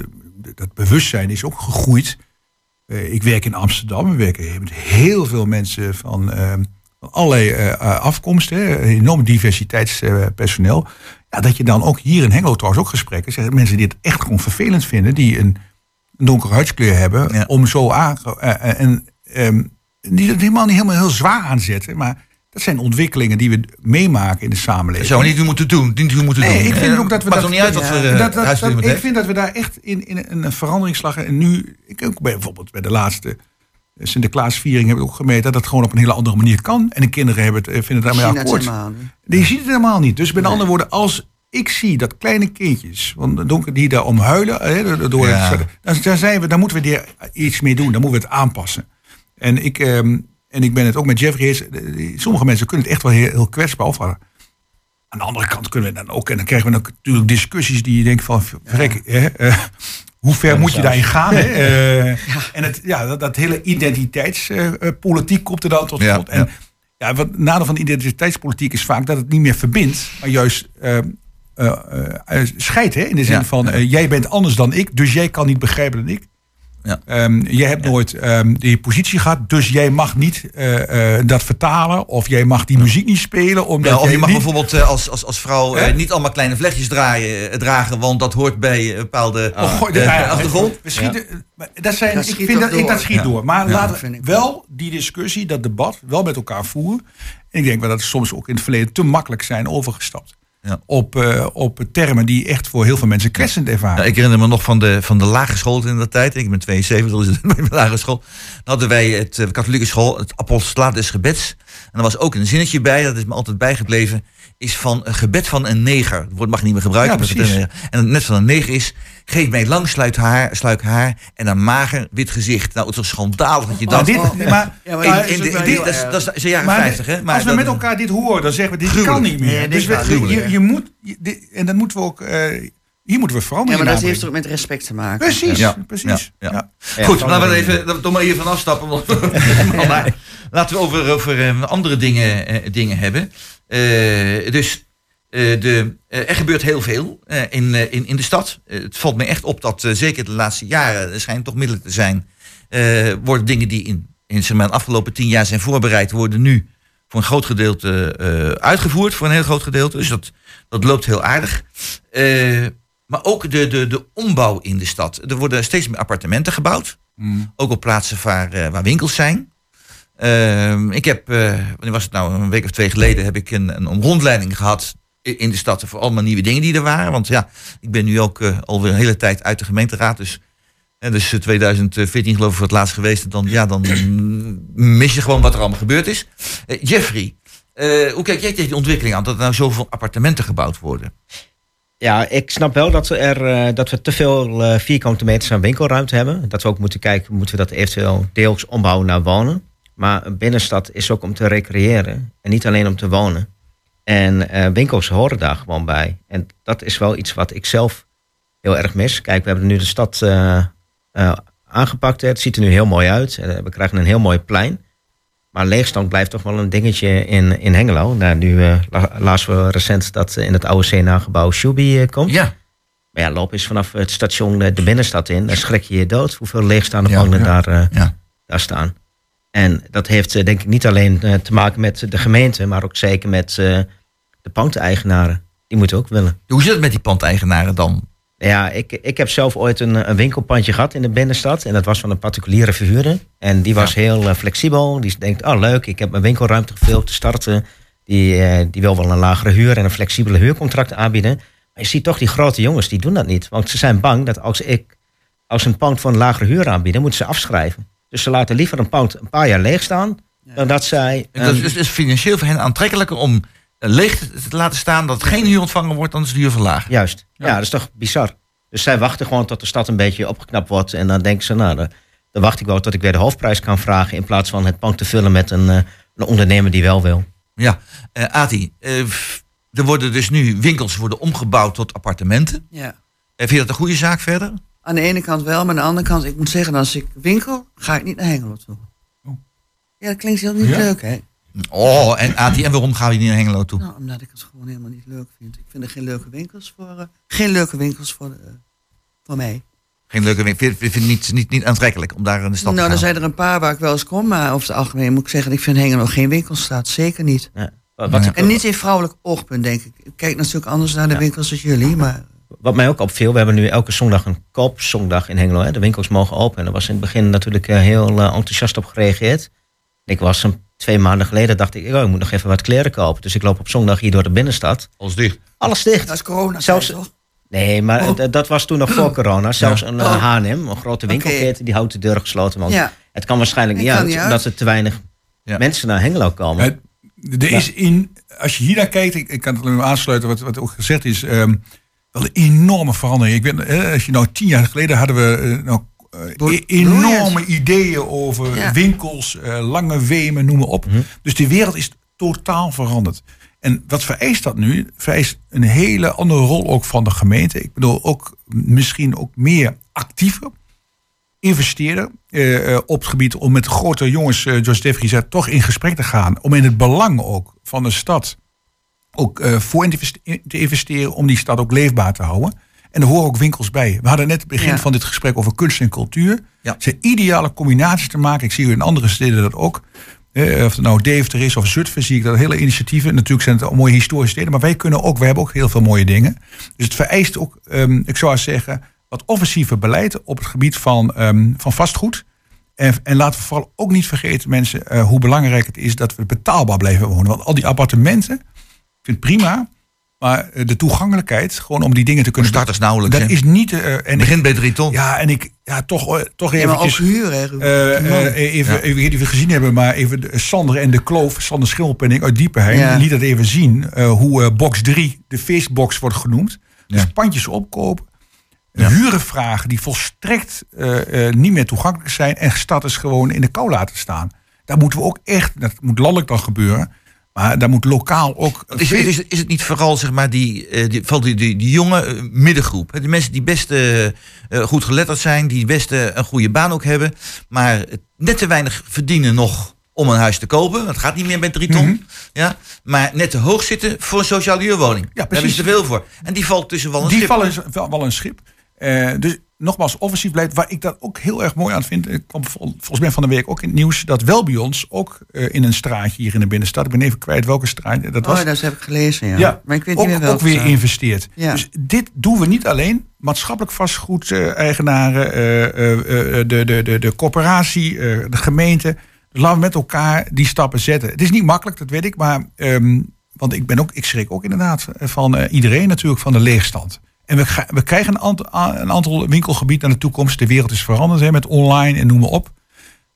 dat bewustzijn is ook gegroeid. Eh, ik werk in Amsterdam. We werken met heel veel mensen van, eh, van allerlei afkomsten. Hè? Enorm diversiteitspersoneel. ja, dat je dan ook hier in Hengelo trouwens ook gesprekken. Zeggen mensen die het echt gewoon vervelend vinden. Die een, een donkere huidskleur hebben. Ja. Om zo aan... en ehm, die het helemaal niet helemaal heel zwaar aanzetten. Maar dat zijn ontwikkelingen die we meemaken in de samenleving. zouden we niet moeten doen. Niet moeten Nee, doen. ik vind Eh, ook dat we Maakt dat- niet uit wat ja, voor Dat- ik vind dat we daar echt in, in een veranderingsslag. En nu, ik ook bij, bijvoorbeeld bij de laatste Sinterklaasviering heb ik ook gemeten dat het gewoon op een hele andere manier kan. En de kinderen hebben het, eh, vinden het daarmee akkoord. Die ziet het helemaal niet. Dus met andere woorden, als ik zie dat kleine kindjes, want donker die daar om huilen, hè, door Ja. het, dan, dan, zijn we, dan moeten we er iets mee doen. Dan moeten we het aanpassen. En ik, ehm, en ik ben het ook met Jeffrey eens. eh, Sommige mensen kunnen het echt wel heel, heel kwetsbaar opvallen. Aan de andere kant kunnen we dan ook, en dan krijgen we natuurlijk discussies die je denkt van, verrek, hè, eh, hoe ver moet je daarin gaan? Hè? Eh, En het, ja, dat, dat hele identiteitspolitiek komt er dan tot Ja, slot. En ja. wat het nadeel van de identiteitspolitiek is vaak dat het niet meer verbindt, maar juist eh, eh, eh, scheidt. Hè? In de zin van, jij bent anders dan ik, dus jij kan niet begrijpen dan ik. Ja. Ehm, jij hebt nooit ehm, die positie gehad, dus jij mag niet eh, eh, dat vertalen. Of jij mag die muziek niet spelen. Omdat Ja, of je mag niet... bijvoorbeeld eh, als, als, als vrouw niet allemaal kleine vlechtjes draaien, dragen, want dat hoort bij een bepaalde Oh, ja, achtergrond. we schieten- dat zijn, Dat ik schiet vind dat, ik, dat door. schiet Ja. door. Maar Ja. laten we wel die discussie, dat debat, wel met elkaar voeren. En ik denk wel dat het soms ook in het verleden te makkelijk zijn overgestapt. Op, eh, op termen die echt voor heel veel mensen kwetsend ervaren. Ja, ik herinner me nog van de, van de lagere school in dat tijd. Ik ben 72, dus bij de lagere school. Dan hadden wij het eh, katholieke school, het apostolaat des gebeds. En er was ook een zinnetje bij, dat is me altijd bijgebleven. Is van een gebed van een neger. Het woord mag je niet meer gebruiken. Ja, maar precies. het- En net van een neger is, geef mij lang sluit haar, sluik haar en een mager wit gezicht. Nou, het is toch schandalig dat je Maar dat... dit, Oh. maar, Ja, in, in dit, dat, is, erg. dat is de- jaren maar 50, hè? Maar als we met elkaar dit horen, dan zeggen we dit Gruwelijk. kan niet meer. Nee, dit dus we, je, je, moet, je- dit- en dat moeten we ook, eh, hier moeten we Ja, verandering maar dat heeft ook met respect te maken. Precies, Ja. precies. Ja. Ja. Ja, Goed, laten we even dat- toch maar hier van afstappen. want- maar laten we over, over eh, andere dingen, eh, dingen hebben. Eh, dus eh, de, eh, er gebeurt heel veel in, in, in de stad. Het valt me echt op dat zeker de laatste jaren, er schijnt toch middelen te zijn, worden dingen die in, in zeg maar, de afgelopen tien jaar zijn voorbereid, worden nu voor een groot gedeelte uitgevoerd, voor een heel groot gedeelte. Dus dat, dat loopt heel aardig. Maar ook de, de, de ombouw in de stad. Er worden steeds meer appartementen gebouwd. Mm. Ook op plaatsen waar, waar winkels zijn. Ehm, ik heb, eh, wanneer was het nou, een week of twee geleden heb ik een, een rondleiding gehad in de stad voor allemaal nieuwe dingen die er waren. Want ja, ik ben nu ook eh, alweer een hele tijd uit de gemeenteraad. Dus, en dus eh, 2014 geloof ik voor het laatst geweest. Dan, ja, dan mis je gewoon wat er allemaal gebeurd is. Eh, Jeffrey, eh, hoe kijk jij tegen die ontwikkeling aan? Dat er nou zoveel appartementen gebouwd worden? Ja, ik snap wel dat we, er, eh, dat we te veel eh, vierkante meters aan winkelruimte hebben. Dat we ook moeten kijken, moeten we dat eventueel deels ombouwen naar wonen. Maar een binnenstad is ook om te recreëren en niet alleen om te wonen. En eh, winkels horen daar gewoon bij. En dat is wel iets wat ik zelf heel erg mis. Kijk, we hebben nu de stad eh, eh, aangepakt. hè. Het ziet er nu heel mooi uit. We krijgen een heel mooi plein. Maar leegstand blijft toch wel een dingetje in, in Hengelo. Nou, nu la- lazen we recent dat in het oude CNA-gebouw Shubi komt. Ja, Maar ja, loop eens vanaf het station de binnenstad in. Dan schrik je je dood hoeveel leegstaande Ja, daar, ja. daar staan. En dat heeft eh, denk ik niet alleen eh, te maken met de gemeente, maar ook zeker met eh, de pandeigenaren. Die moeten ook willen. Hoe zit het met die pandeigenaren dan? Ja, ik, ik heb zelf ooit een, een winkelpandje gehad in de binnenstad. En dat was van een particuliere verhuurder. En die was heel flexibel. Die denkt, oh leuk, ik heb mijn winkelruimte gevuld te starten. Die, die wil wel een lagere huur en een flexibele huurcontract aanbieden. Maar je ziet toch die grote jongens, die doen dat niet. Want ze zijn bang dat als ik als een pand voor een lagere huur aanbieden, moeten ze afschrijven. Dus ze laten liever een pand een paar jaar leeg staan, dan dat zij... En dat een- is dus financieel voor hen aantrekkelijker om eh, leeg te te laten staan, dat het geen huur ontvangen wordt, dan is de huur verlaagd. Juist. Ja. dat is toch bizar. Dus zij wachten gewoon tot de stad een beetje opgeknapt wordt. En dan denken ze, nou, dan, dan wacht ik wel tot ik weer de hoofdprijs kan vragen. In plaats van het pand te vullen met een, eh, een ondernemer die wel wil. Ja, eh Ati, eh, f- er worden dus nu winkels worden omgebouwd tot appartementen. Ja. Vind je dat een goede zaak verder? Aan de ene kant wel, maar aan de andere kant, ik moet zeggen, als ik winkel, ga ik niet naar Hengelo toe. Oh. Ja, dat klinkt heel niet Ja? leuk, hè? Oh, en Ati, en waarom gaan we niet naar Hengelo toe? Nou, omdat ik het gewoon helemaal niet leuk vind. Ik vind er geen leuke winkels voor, eh, geen leuke winkels voor, eh, voor mij. Geen leuke winkel. Vind vind je het niet, niet, niet aantrekkelijk om daar in de stad nou, te er gaan? zijn er een paar waar ik wel eens kom, maar over het algemeen moet ik zeggen, ik vind Hengelo geen winkelstraat, zeker niet. Ja. Wat, wat, En niet in vrouwelijk oogpunt, denk ik. Ik kijk natuurlijk anders naar de Ja. winkels als jullie, maar wat mij ook opviel, we hebben nu elke zondag een koopzondag in Hengelo. Hè. De winkels mogen open. En daar was in het begin natuurlijk eh, heel eh, enthousiast op gereageerd. Ik was een, twee maanden geleden, dacht ik, oh, ik moet nog even wat kleren kopen. Dus ik loop op zondag hier door de binnenstad. Alles dicht. Alles dicht. dat is corona Zelfs- toch? Nee, maar Oh. dat was toen nog voor corona. Zelfs een eh, Oh. H&M, een grote winkelketen, die houdt de deur gesloten. Want Ja. het kan waarschijnlijk Het niet kan uit, niet omdat er te weinig Ja. mensen naar Hengelo komen. Het- Er is in, als je hier naar kijkt, ik, ik kan het alleen maar aansluiten wat, wat ook gezegd is, ehm, wel een enorme verandering. Ik weet, eh, als je nou tien jaar geleden hadden we eh, nou, eh, e- enorme ideeën over Ja. winkels, lange wemen, noem maar op. Dus die wereld is totaal veranderd. En wat vereist dat nu? Vereist een hele andere rol ook van de gemeente. Ik bedoel ook misschien ook meer actiever investeren op het gebied om met grote jongens, George Jeffrey zei, toch in gesprek te gaan. Om in het belang ook van de stad ook eh, voor in te investe- te investeren om die stad ook leefbaar te houden. En er horen ook winkels bij. We hadden net het begin Ja. van dit gesprek over kunst en cultuur. Ja. Het zijn ideale combinaties te maken. Ik zie in andere steden dat ook. Eh, of het nou Deventer is of Zutphen, zie ik dat hele initiatieven. Natuurlijk zijn het al mooie historische steden, maar wij kunnen ook, wij hebben ook heel veel mooie dingen. Dus het vereist ook, ehm, ik zou zeggen, wat offensiever beleid op het gebied van, ehm, van vastgoed. En, en laten we vooral ook niet vergeten, mensen, eh, hoe belangrijk het is dat we betaalbaar blijven wonen. Want al die appartementen, vind het prima. Maar eh, de toegankelijkheid, gewoon om die dingen te kunnen Starters nauwelijks. Dat is niet. eh, en Het ik, begint bij drie ton. ja, en ik, ja, toch, eh, toch Ja, maar ook eventjes. huur, eh, eh, even, Ja. even, gezien hebben, maar even de- Sander en de Kloof, Sander Schilpenning uit Diepenheim, Ja. liet dat even zien eh, hoe eh, box 3 de feestbox wordt genoemd. Dus pandjes opkopen, Ja. huren vragen die volstrekt eh, eh, niet meer toegankelijk zijn en stad is gewoon in de kou laten staan. Daar moeten we ook echt, dat moet landelijk dan gebeuren, maar daar moet lokaal ook. Is, is, is het niet vooral zeg maar, die, eh, die, die, die, die jonge eh, middengroep? Die mensen die best eh, goed geletterd zijn, die best een goede baan ook hebben, maar net te weinig verdienen nog om een huis te kopen. Het gaat niet meer met drie ton. Mhm. ja? Maar net te hoog zitten voor een sociale huurwoning. Daar hebben precies. ze te veel voor. En die valt tussen wel een die schip. vallen is wel, wel een schip. Eh, dus nogmaals, offensief beleid. Waar ik dat ook heel erg mooi aan vind. Ik kwam vol- volgens mij van de week ook in het nieuws. Dat wel bij ons ook eh, in een straatje hier in de binnenstad. Ik ben even kwijt welke straat. Dat was oh, dat heb ik gelezen, ja. ja, Maar ik weet ook, niet meer ook weer investeert. Ja. Dus dit doen we niet alleen. Maatschappelijk vastgoed-eigenaren, de, de, de, de corporatie, eh, de gemeente. Dus laten we met elkaar die stappen zetten. Het is niet makkelijk, dat weet ik. Maar, ehm, want ik, ben ook, ik schrik ook inderdaad van eh, iedereen natuurlijk van de leegstand. En we, we krijgen een aantal, een aantal winkelgebieden aan de toekomst. De wereld is veranderd hè, met online en noem maar op.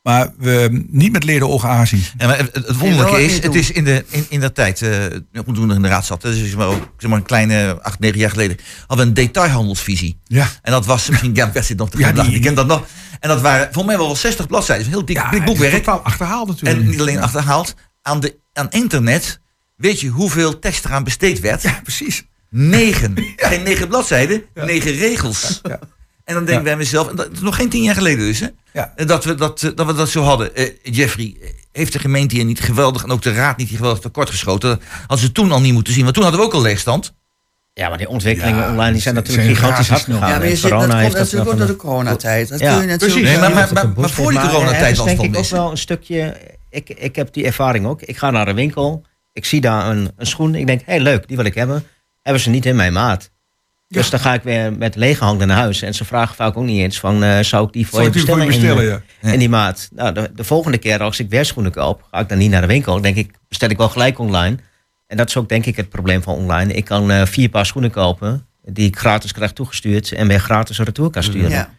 Maar we niet met leden ogen aanzien. Ja, maar het, het wonderlijke is, het is in, de, in, in dat tijd, eh toen we in de raad zat, dus maar ook zeg maar een kleine acht, negen jaar geleden, hadden we een detailhandelsvisie. Ja. En dat was misschien, ja, zit nog te Ja, gaan, die- die, kent dat nog. En dat waren voor mij wel 60 bladzijden, een heel dik, dik boekwerk. totaal achterhaald natuurlijk. En niet alleen Ja. achterhaald, aan, de, aan internet, weet je hoeveel tekst eraan besteed werd? Ja, precies. Negen. Geen negen bladzijden, negen regels. Ja. En dan denk ik Ja. bij mezelf, en dat is nog geen tien jaar geleden dus, hè? Ja. En Dat, we dat, eh, dat we dat zo hadden. Eh, Jeffrey, eh, heeft de gemeente hier niet geweldig en ook de raad niet geweldig tekort geschoten? Hadden ze toen al niet moeten zien, want toen hadden we ook al leegstand. Ja, maar die ontwikkelingen Ja, online die zijn natuurlijk zijn gigantisch hard gegaan. Ja, maar je zit, dat corona heeft dat natuurlijk ook door de coronatijd. Dat Ja. kun je natuurlijk Precies. Nee, maar- maar- maar voor die coronatijd is was het denk al ik ook wel een stukje... Ik, ik heb die ervaring ook. Ik ga naar een winkel. Ik zie daar een, een schoen. Ik denk, hé hey, leuk, die wil ik hebben. Hebben ze niet in mijn maat. Dus dan ga ik weer met lege handen naar huis. En ze vragen vaak ook niet eens van, eh, zou ik die voor je die voor bestellen? je in, bestellen, eh, ja. in die maat. Nou, de, de volgende keer als ik weer schoenen koop, ga ik dan niet naar de winkel. denk ik, bestel ik wel gelijk online. En dat is ook denk ik het probleem van online. Ik kan eh, vier paar schoenen kopen, die ik gratis krijg toegestuurd. En weer gratis er retour kan sturen. Ja.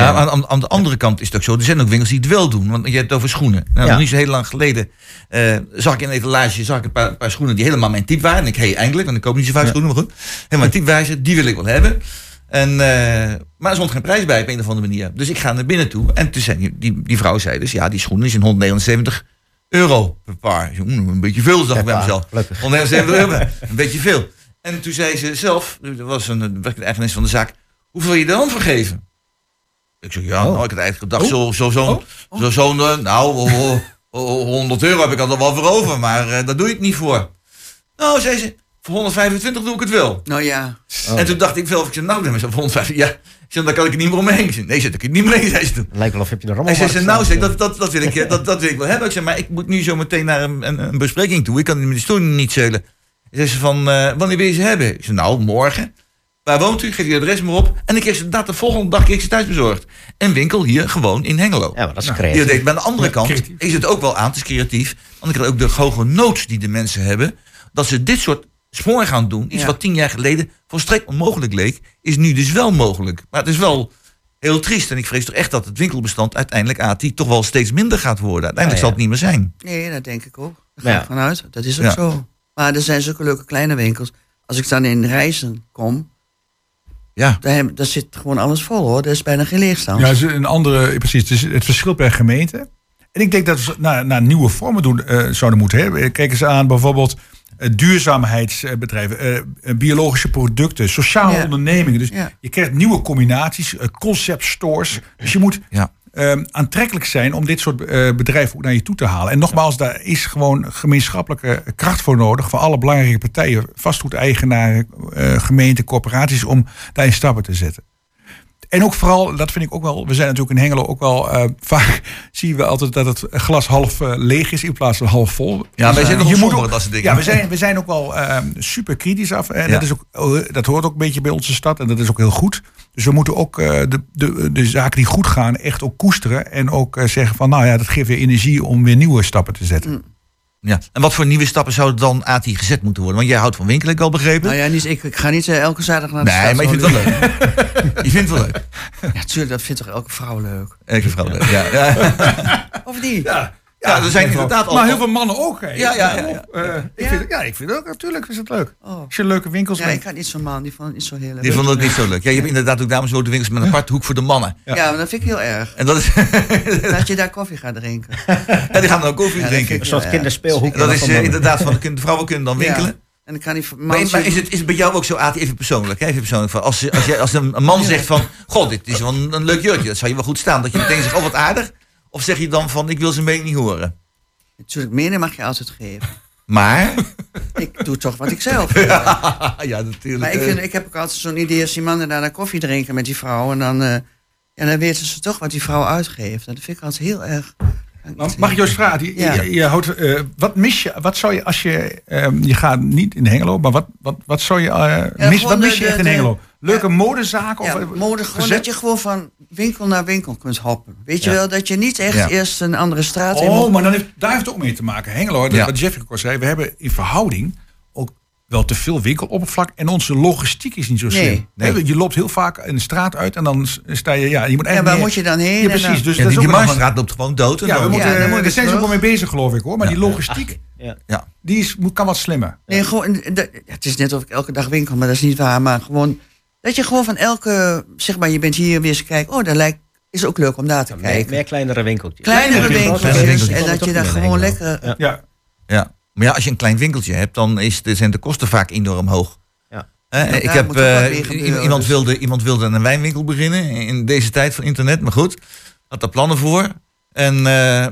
Ja, aan, aan, aan de andere kant is het ook zo. Er zijn ook winkels die het wel doen. Want je hebt het over schoenen. Nou, Ja. Nog niet zo heel lang geleden eh, zag ik in een etalage zag ik een paar, paar schoenen die helemaal mijn type waren. En ik, hey, eindelijk, want ik koop niet zo vaak schoenen, maar goed. Helemaal mijn type wijze, die wil ik wel hebben. En, eh, maar er stond geen prijs bij op een of andere manier. Dus ik ga naar binnen toe. En toen zei die, die, die vrouw zei dus, ja, die schoenen is een 179 euro per paar. Ik zei, "Oeh, een beetje veel, dacht ik bij mezelf. gelukkig. 179 euro, een beetje veel. En toen zei ze zelf, er was een de eigenaar van de zaak, hoeveel wil je er dan voor geven? Ik zeg, ja, nou, ik had eigenlijk gedacht, zo, zo, zo, zo, zo'n, eh, nou, oh, oh, oh, 100 euro heb ik al wel voor over, maar eh, daar doe je het niet voor. Nou, zei ze, voor 125 doe ik het wel. Nou ja. En toen dacht ik wel, ik zei, nou, dan is het voor 150, ja, zei, dan kan ik het niet meer omheen. Ik zei, nee, zet ik het niet meer heen, zei ze toen. Lijkt wel of heb je de Hij rommel zei, nou, zeg, dat, dat, dat, wil ik, eh, dat, dat wil ik wel hebben. Ik zei, maar ik moet nu zo meteen naar een, een, een bespreking toe. Ik kan de stoel niet zeulen. Zei ze van, eh, wanneer wil je ze hebben? Ik zei, nou, morgen. Waar woont u? Geef je adres maar op. En ik kreeg ze inderdaad de volgende dag kreeg ik ze thuis bezorgd. Een winkel hier, gewoon in Hengelo. Ja, maar dat is Die creatief. dat deed. Maar aan de andere Ja, kant creatief. is het ook wel aan, het is creatief. Want ik had ook de hoge nood die de mensen hebben. Dat ze dit soort spoor gaan doen. Iets Ja. wat tien jaar geleden volstrekt onmogelijk leek. Is nu dus wel mogelijk. Maar het is wel heel triest. En ik vrees toch echt dat het winkelbestand uiteindelijk, AT, toch wel steeds minder gaat worden. Uiteindelijk Ja, zal het niet meer zijn. Nee, dat denk ik ook. Daar ga ik vanuit. Dat is ook Ja. zo. Maar er zijn zulke leuke kleine winkels. Als ik dan in Reizen kom, Ja. daar, zit gewoon alles vol hoor. Er is bijna geen leegstand. Ja, is een andere, precies. Het, verschil per gemeente. En ik denk dat we naar, naar nieuwe vormen doen, eh, zouden moeten. Hè. Kijk eens aan bijvoorbeeld eh, duurzaamheidsbedrijven, eh, eh, biologische producten, sociale Ja. ondernemingen. Dus Ja. je krijgt nieuwe combinaties, eh, concept stores. Dus je moet Ja. Ehm, aantrekkelijk zijn om dit soort eh, bedrijven ook naar je toe te halen. En nogmaals, daar is gewoon gemeenschappelijke kracht voor nodig van alle belangrijke partijen, vastgoedeigenaren, eh gemeenten, corporaties, om daarin stappen te zetten. En ook vooral, dat vind ik ook wel, we zijn natuurlijk in Hengelo ook wel, eh, vaak zien we altijd dat het glas half eh, leeg is in plaats van half vol. Ja, wij zijn nog je moet somber, ook- dat soort dingen. Ja, we zijn, we zijn ook wel ehm, super kritisch af. En Ja. dat, is ook, oh, dat hoort ook een beetje bij onze stad en dat is ook heel goed. Dus we moeten ook eh, de, de, de zaken die goed gaan echt ook koesteren. En ook zeggen van, nou ja, dat geeft weer energie om weer nieuwe stappen te zetten. Ja. En wat voor nieuwe stappen zouden dan AT gezet moeten worden? Want jij houdt van winkelen, ik al begrepen. Nou ja, niet, ik, ik ga niet eh, elke zaterdag naar de nee, stad. maar je vindt het wel leuk. je vindt het wel leuk. Ja, tuurlijk, dat vindt toch elke vrouw leuk? Elke vrouw leuk. Ja, ja. Of niet? Ja, Ja, er zijn inderdaad al- Maar heel veel mannen ook. Hè. Ja, ja, ja, ja. Eh, ik Ja? Vind, ja, ik vind het ook natuurlijk is het leuk. Oh. Als je leuke winkels Ja, ik had niet zo'n man, die vond het niet zo heel leuk. Die vonden het niet zo leuk. Ja, je hebt inderdaad ook dames die winkels met een aparte hoek voor de mannen. Ja, maar dat vind ik heel erg. En dat is, Dat je daar koffie gaat drinken. ja, die gaan dan ook koffie drinken. Een soort kinderspeelhoek. Dat is eh, inderdaad van de, vrouwen kunnen dan winkelen. En dan kan die Maar, is, het, is het bij jou ook zo, Aad, even persoonlijk? hè? Even persoonlijk van, als, als, je, als een, een man zegt van, god, dit is wel een, een leuk jurkje, dat zou je wel goed staan. Dat je meteen zegt, oh wat aardig. Of zeg je dan van, ik wil zijn mening niet horen. Natuurlijk, mening mag je altijd geven. Maar, Ik doe toch wat ik zelf wil. ja natuurlijk. Maar ik, vind, ik heb ook altijd zo'n idee als die mannen daar naar koffie drinken met die vrouw. En dan, eh, ja, dan weten ze toch wat die vrouw uitgeeft. En dat vind ik altijd heel erg. Maar Mag ik jou eens vragen? Je, Ja. je, je houdt, eh, wat mis je? Wat zou je als je. ehm, je gaat niet in Hengelo, maar wat, wat, wat zou je. eh, mis, wat mis de- je echt in de- Hengelo? Leuke ja. modezaken? Ja, of, eh, mode, gewoon dat je gewoon van winkel naar winkel kunt hoppen. Weet je Ja. wel, dat je niet echt Ja. eerst een andere straat in Oh, maar dan heeft, daar heeft het ook mee te maken. Hengelo, dat Ja. wat Jeffrey ook al zei. We hebben in verhouding ook wel te veel winkeloppervlak. En onze logistiek is niet zo Nee. slim. Nee. Je loopt heel vaak in de straat uit en dan sta je. Ja, je moet Ja, eigenlijk waar meer- moet je dan heen? Ja, En precies. dan- Dus ja, dat die, is die een- loopt gewoon dood. En Ja, we moeten, Ja, moet daar zijn ze ook wel mee bezig, geloof ik hoor. Maar Ja. die logistiek, Ja. ja. die is, moet, kan wat slimmer. Nee, gewoon, het is net of ik elke dag winkel, maar dat is niet waar. Maar gewoon, dat je gewoon van elke, zeg maar, je bent hier weer eens kijken. Oh, dat lijkt, is ook leuk om daar te kijken. meer kleinere winkeltjes. Kleinere winkeltjes. En dat je daar gewoon lekker... Ja. Ja. Ja. Maar ja, als je een klein winkeltje hebt, dan is de, zijn de kosten vaak enorm hoog. Ja. Ik heb, eh, iemand, dus. wilde, iemand wilde een wijnwinkel beginnen in deze tijd van internet, maar goed, had daar plannen voor. En, eh,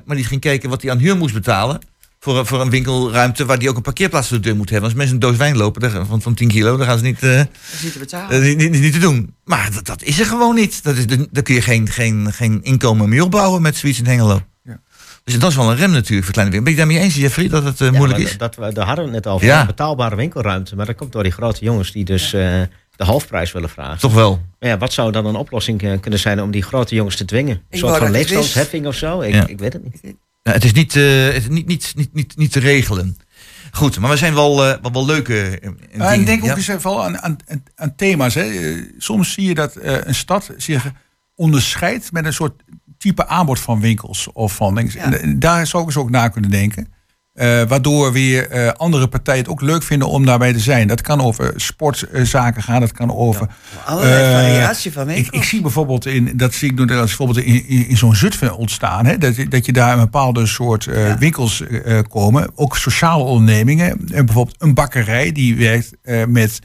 maar die ging kijken wat hij aan huur moest betalen voor, een- voor een winkelruimte waar die ook een parkeerplaats voor de deur moet hebben. Als mensen een doos wijn lopen van, van 10 kilo, dan gaan ze niet, eh, Dat is niet te betalen. niet, niet, niet te doen. Maar dat, dat is er gewoon niet. Dat is, daar kun je geen, geen, geen inkomen meer opbouwen met zoiets in Hengelo. Ja. Dus dat is wel een rem natuurlijk voor kleine winkels. Ben je daarmee eens, Jeffrey, dat het eh, Ja, moeilijk is? Dat, we, daar hadden we het net over. Ja. Betaalbare winkelruimte. Maar dat komt door die grote jongens die dus eh, de hoofdprijs willen vragen. Toch wel. Maar ja, wat zou dan een oplossing kunnen zijn om die grote jongens te dwingen? Een soort van dat leefstandsheffing of zo? Ik, Ja. ik weet het niet. Ja, het is niet, eh, het is niet, niet, niet, niet, niet te regelen. Goed, maar we zijn wel, eh, wel, wel leuke eh, Ja, dingen. en denk ook Ja? eens aan, aan, aan- thema's. Hè. Eh, Soms zie je dat eh, een stad zich onderscheidt met een soort type aanbod van winkels of van dingen. Ja. En, eh, daar zou ik eens ook naar kunnen denken. Eh, waardoor weer eh, andere partijen het ook leuk vinden om daarbij te zijn. Dat kan over sportzaken gaan, dat kan over Allerlei Eh, variatie van ik, zie bijvoorbeeld in, dat zie ik nu bijvoorbeeld in, in, in zo'n Zutphen ontstaan, hè, dat, je- dat je daar een bepaalde soort Ja. winkels komen, ook sociale ondernemingen, en bijvoorbeeld een bakkerij die werkt met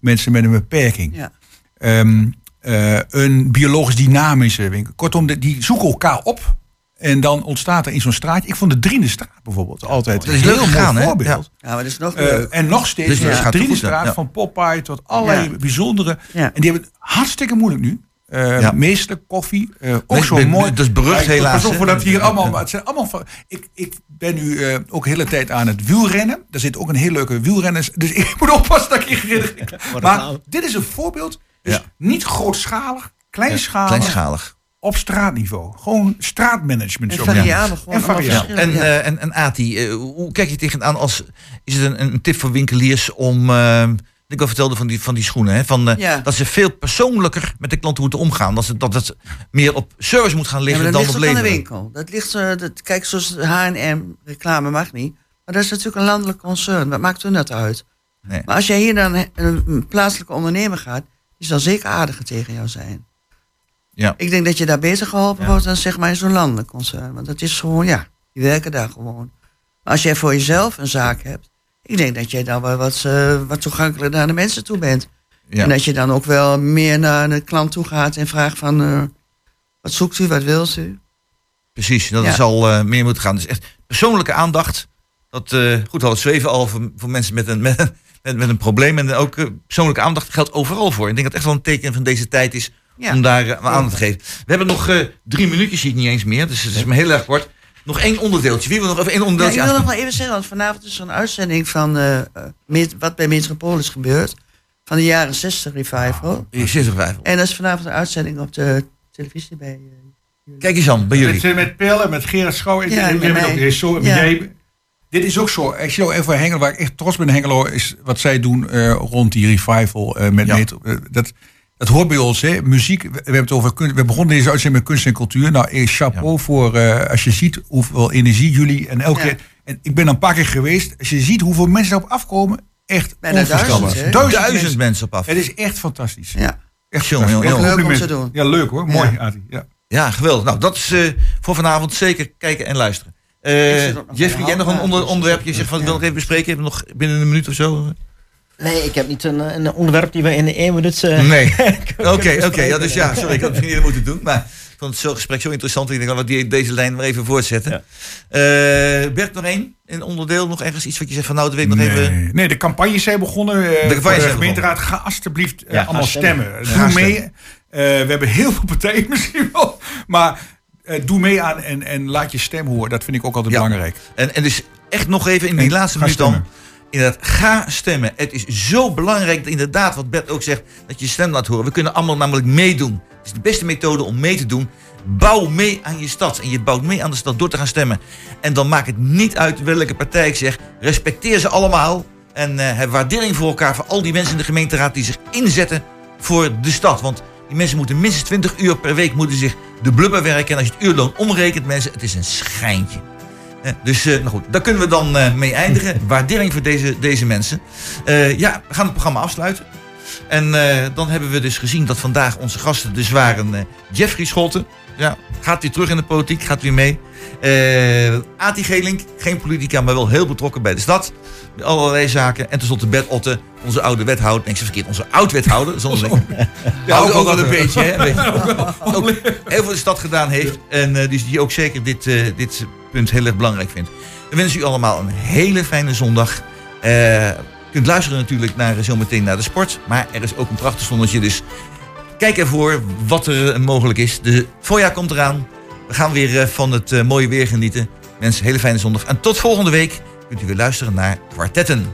mensen met een beperking, Ja. Ehm, eh, een biologisch dynamische winkel. Kortom, die zoeken elkaar op. En dan ontstaat er in zo'n straatje. Ik vond de Drienenstraat bijvoorbeeld altijd dat is een heel gegaan, mooi voorbeeld. Ja, maar dat is nog Eh, en nog steeds, Dus ja, Drienenstraat, ja. van Popeye tot allerlei bijzondere. En die hebben het hartstikke moeilijk nu. Ja. Meestelijk koffie, eh, ook Nee, zo ben- mooi. dat is berucht helaas, Pas op hè? voor dat hier allemaal. Het zijn allemaal van, ik, ik ben nu ook de hele tijd aan het wielrennen. Daar zit ook een heel leuke wielrenners. Dus ik moet oppassen dat ik hier Maar dit is een voorbeeld. Dus niet grootschalig, kleinschalig, Kleinschalig. Op straatniveau. Gewoon straatmanagement. En zo variabel. Gewoon En verschillend, En, ja. eh, en, en Ati, eh, hoe kijk je tegenaan als... Is het een, een tip voor winkeliers om... eh, ik al vertelde van die, van die schoenen. Hè, van, eh, Ja. Dat ze veel persoonlijker met de klanten moeten omgaan. Dat, ze, dat het meer op service moet gaan Ja, liggen dat dan ligt op ook aan de leveren. winkel. Dat ligt, eh, dat, kijk, zoals H&M, reclame mag niet. Maar dat is natuurlijk een landelijk concern. Wat maakt hun dat uit? Nee. Maar als jij hier dan een, een plaatselijke ondernemer gaat... die zal zeker aardiger tegen jou zijn. Ja. Ik denk dat je daar beter geholpen Ja. wordt dan zeg maar in zo'n landelijk concern. Want dat is gewoon, ja, die werken daar gewoon. Maar als jij voor jezelf een zaak hebt... ik denk dat jij dan wel wat, eh, wat toegankelijker naar de mensen toe bent. Ja. En dat je dan ook wel meer naar de klant toe gaat en vraagt van... eh, wat zoekt u, wat wilt u? Precies, dat Ja. zal eh, meer moeten gaan. Dus echt persoonlijke aandacht. Dat, goed, al het zweven al voor, voor mensen met een, met, met, met een probleem. En ook persoonlijke aandacht geldt overal voor. Ik denk dat het echt wel een teken van deze tijd is Ja. om daar eh, aandacht te geven. We hebben nog eh, drie minuutjes, zie ik niet eens meer. Dus het is me heel erg kort. Nog één onderdeeltje. Wie wil nog even één Ja, ik onderdeeltje wil nog wel even zeggen, want vanavond is er een uitzending van eh, wat bij Metropolis gebeurt. Van de jaren 60 revival. Zit er vijf. En dat is vanavond een uitzending op de televisie bij. Kijk eens aan, bij jullie. Met, met Pil en met Gerard Schouw. Ja, met ook- zo- Ja. jij- Dit is ook zo. Ik zie ook even Hengelo, waar ik echt trots ben. Hengelo is wat zij doen eh, rond die revival. eh, met Ja. metro, dat, dat hoort bij ons. Hè. Muziek, we, hebben het over kunst. We begonnen deze uitzending met kunst en cultuur. Nou, eh, chapeau voor eh, als je ziet hoeveel energie jullie en elke Ja. keer. En ik ben er een paar keer geweest. Als je ziet hoeveel mensen erop afkomen, echt Bijna onvoorstelbaar. duizend, hè? Duizend Duizend mensen. mensen op af. Het is echt fantastisch. Ja. Echt fantastisch. jongen, Echt leuk om te doen. Ja, leuk hoor. Mooi, Ja. Adi. Ja. Ja, geweldig. Nou, dat is eh, voor vanavond zeker kijken en luisteren. Eh, nog Jeffrey, jij nog een de onder, hand, onderwerpje? Je zegt van, ik wil nog even bespreken. Hebben we nog binnen een minuut of zo? Nee, ik heb niet een, eh, een onderwerp die we in één minuut... eh, Nee. Oké, oké. ja, dus ja, sorry, ik had het niet eerder moeten doen. Maar ik vond het zo gesprek zo interessant. Ik denk, laten we die, deze lijn maar even voortzetten. Ja. Eh, Bert, nog één? Een onderdeel? Nog ergens iets wat je zegt van, nou, dat weet ik nog even... Nee. nee, de campagnes zijn begonnen. eh, campagnes de gemeenteraad, ga alsjeblieft Ja, allemaal stemmen. Doe mee. Eh, we hebben heel veel partijen misschien wel. Maar eh, doe mee aan en, en laat je stem horen. Dat vind ik ook altijd Ja. belangrijk. En, en dus echt nog even in die En laatste minuut dan. Inderdaad, ga stemmen. Het is zo belangrijk, dat inderdaad, wat Bert ook zegt, dat je je stem laat horen. We kunnen allemaal namelijk meedoen. Het is de beste methode om mee te doen. Bouw mee aan je stad. En je bouwt mee aan de stad door te gaan stemmen. En dan maakt het niet uit welke partij ik zeg. Respecteer ze allemaal. En eh, heb waardering voor elkaar. Voor al die mensen in de gemeenteraad die zich inzetten voor de stad. Want die mensen moeten minstens 20 uur per week moeten zich de blubber werken. En als je het uurloon omrekent, mensen, het is een schijntje. Dus eh, nou goed, daar kunnen we dan eh, mee eindigen. Waardering voor deze, deze mensen. Eh, ja, we gaan het programma afsluiten. En dan hebben we dus gezien dat vandaag onze gasten dus waren Jeffrey Scholten. Ja, gaat weer terug in de politiek, gaat weer mee. Eh Ati Gelink, geen politica, maar wel heel betrokken bij de stad. Allerlei zaken. En tenslotte Bert Otte, onze oude wethouder. Nee, ik verkeerd, onze oud-wethouder. Zonder ja, ook, ook wel een beetje. Hè. Ook heel veel de stad gedaan heeft. En dus die ook zeker dit, dit punt heel erg belangrijk vindt. We wensen u allemaal een hele fijne zondag. Je kunt luisteren natuurlijk naar, eh, zometeen naar de sport. Maar er is ook een prachtig zonnetje. Dus kijk ervoor wat er eh, mogelijk is. De voorjaar komt eraan. We gaan weer van het mooie weer genieten. Mensen, hele fijne zondag. En tot volgende week kunt u weer luisteren naar Kwartetten.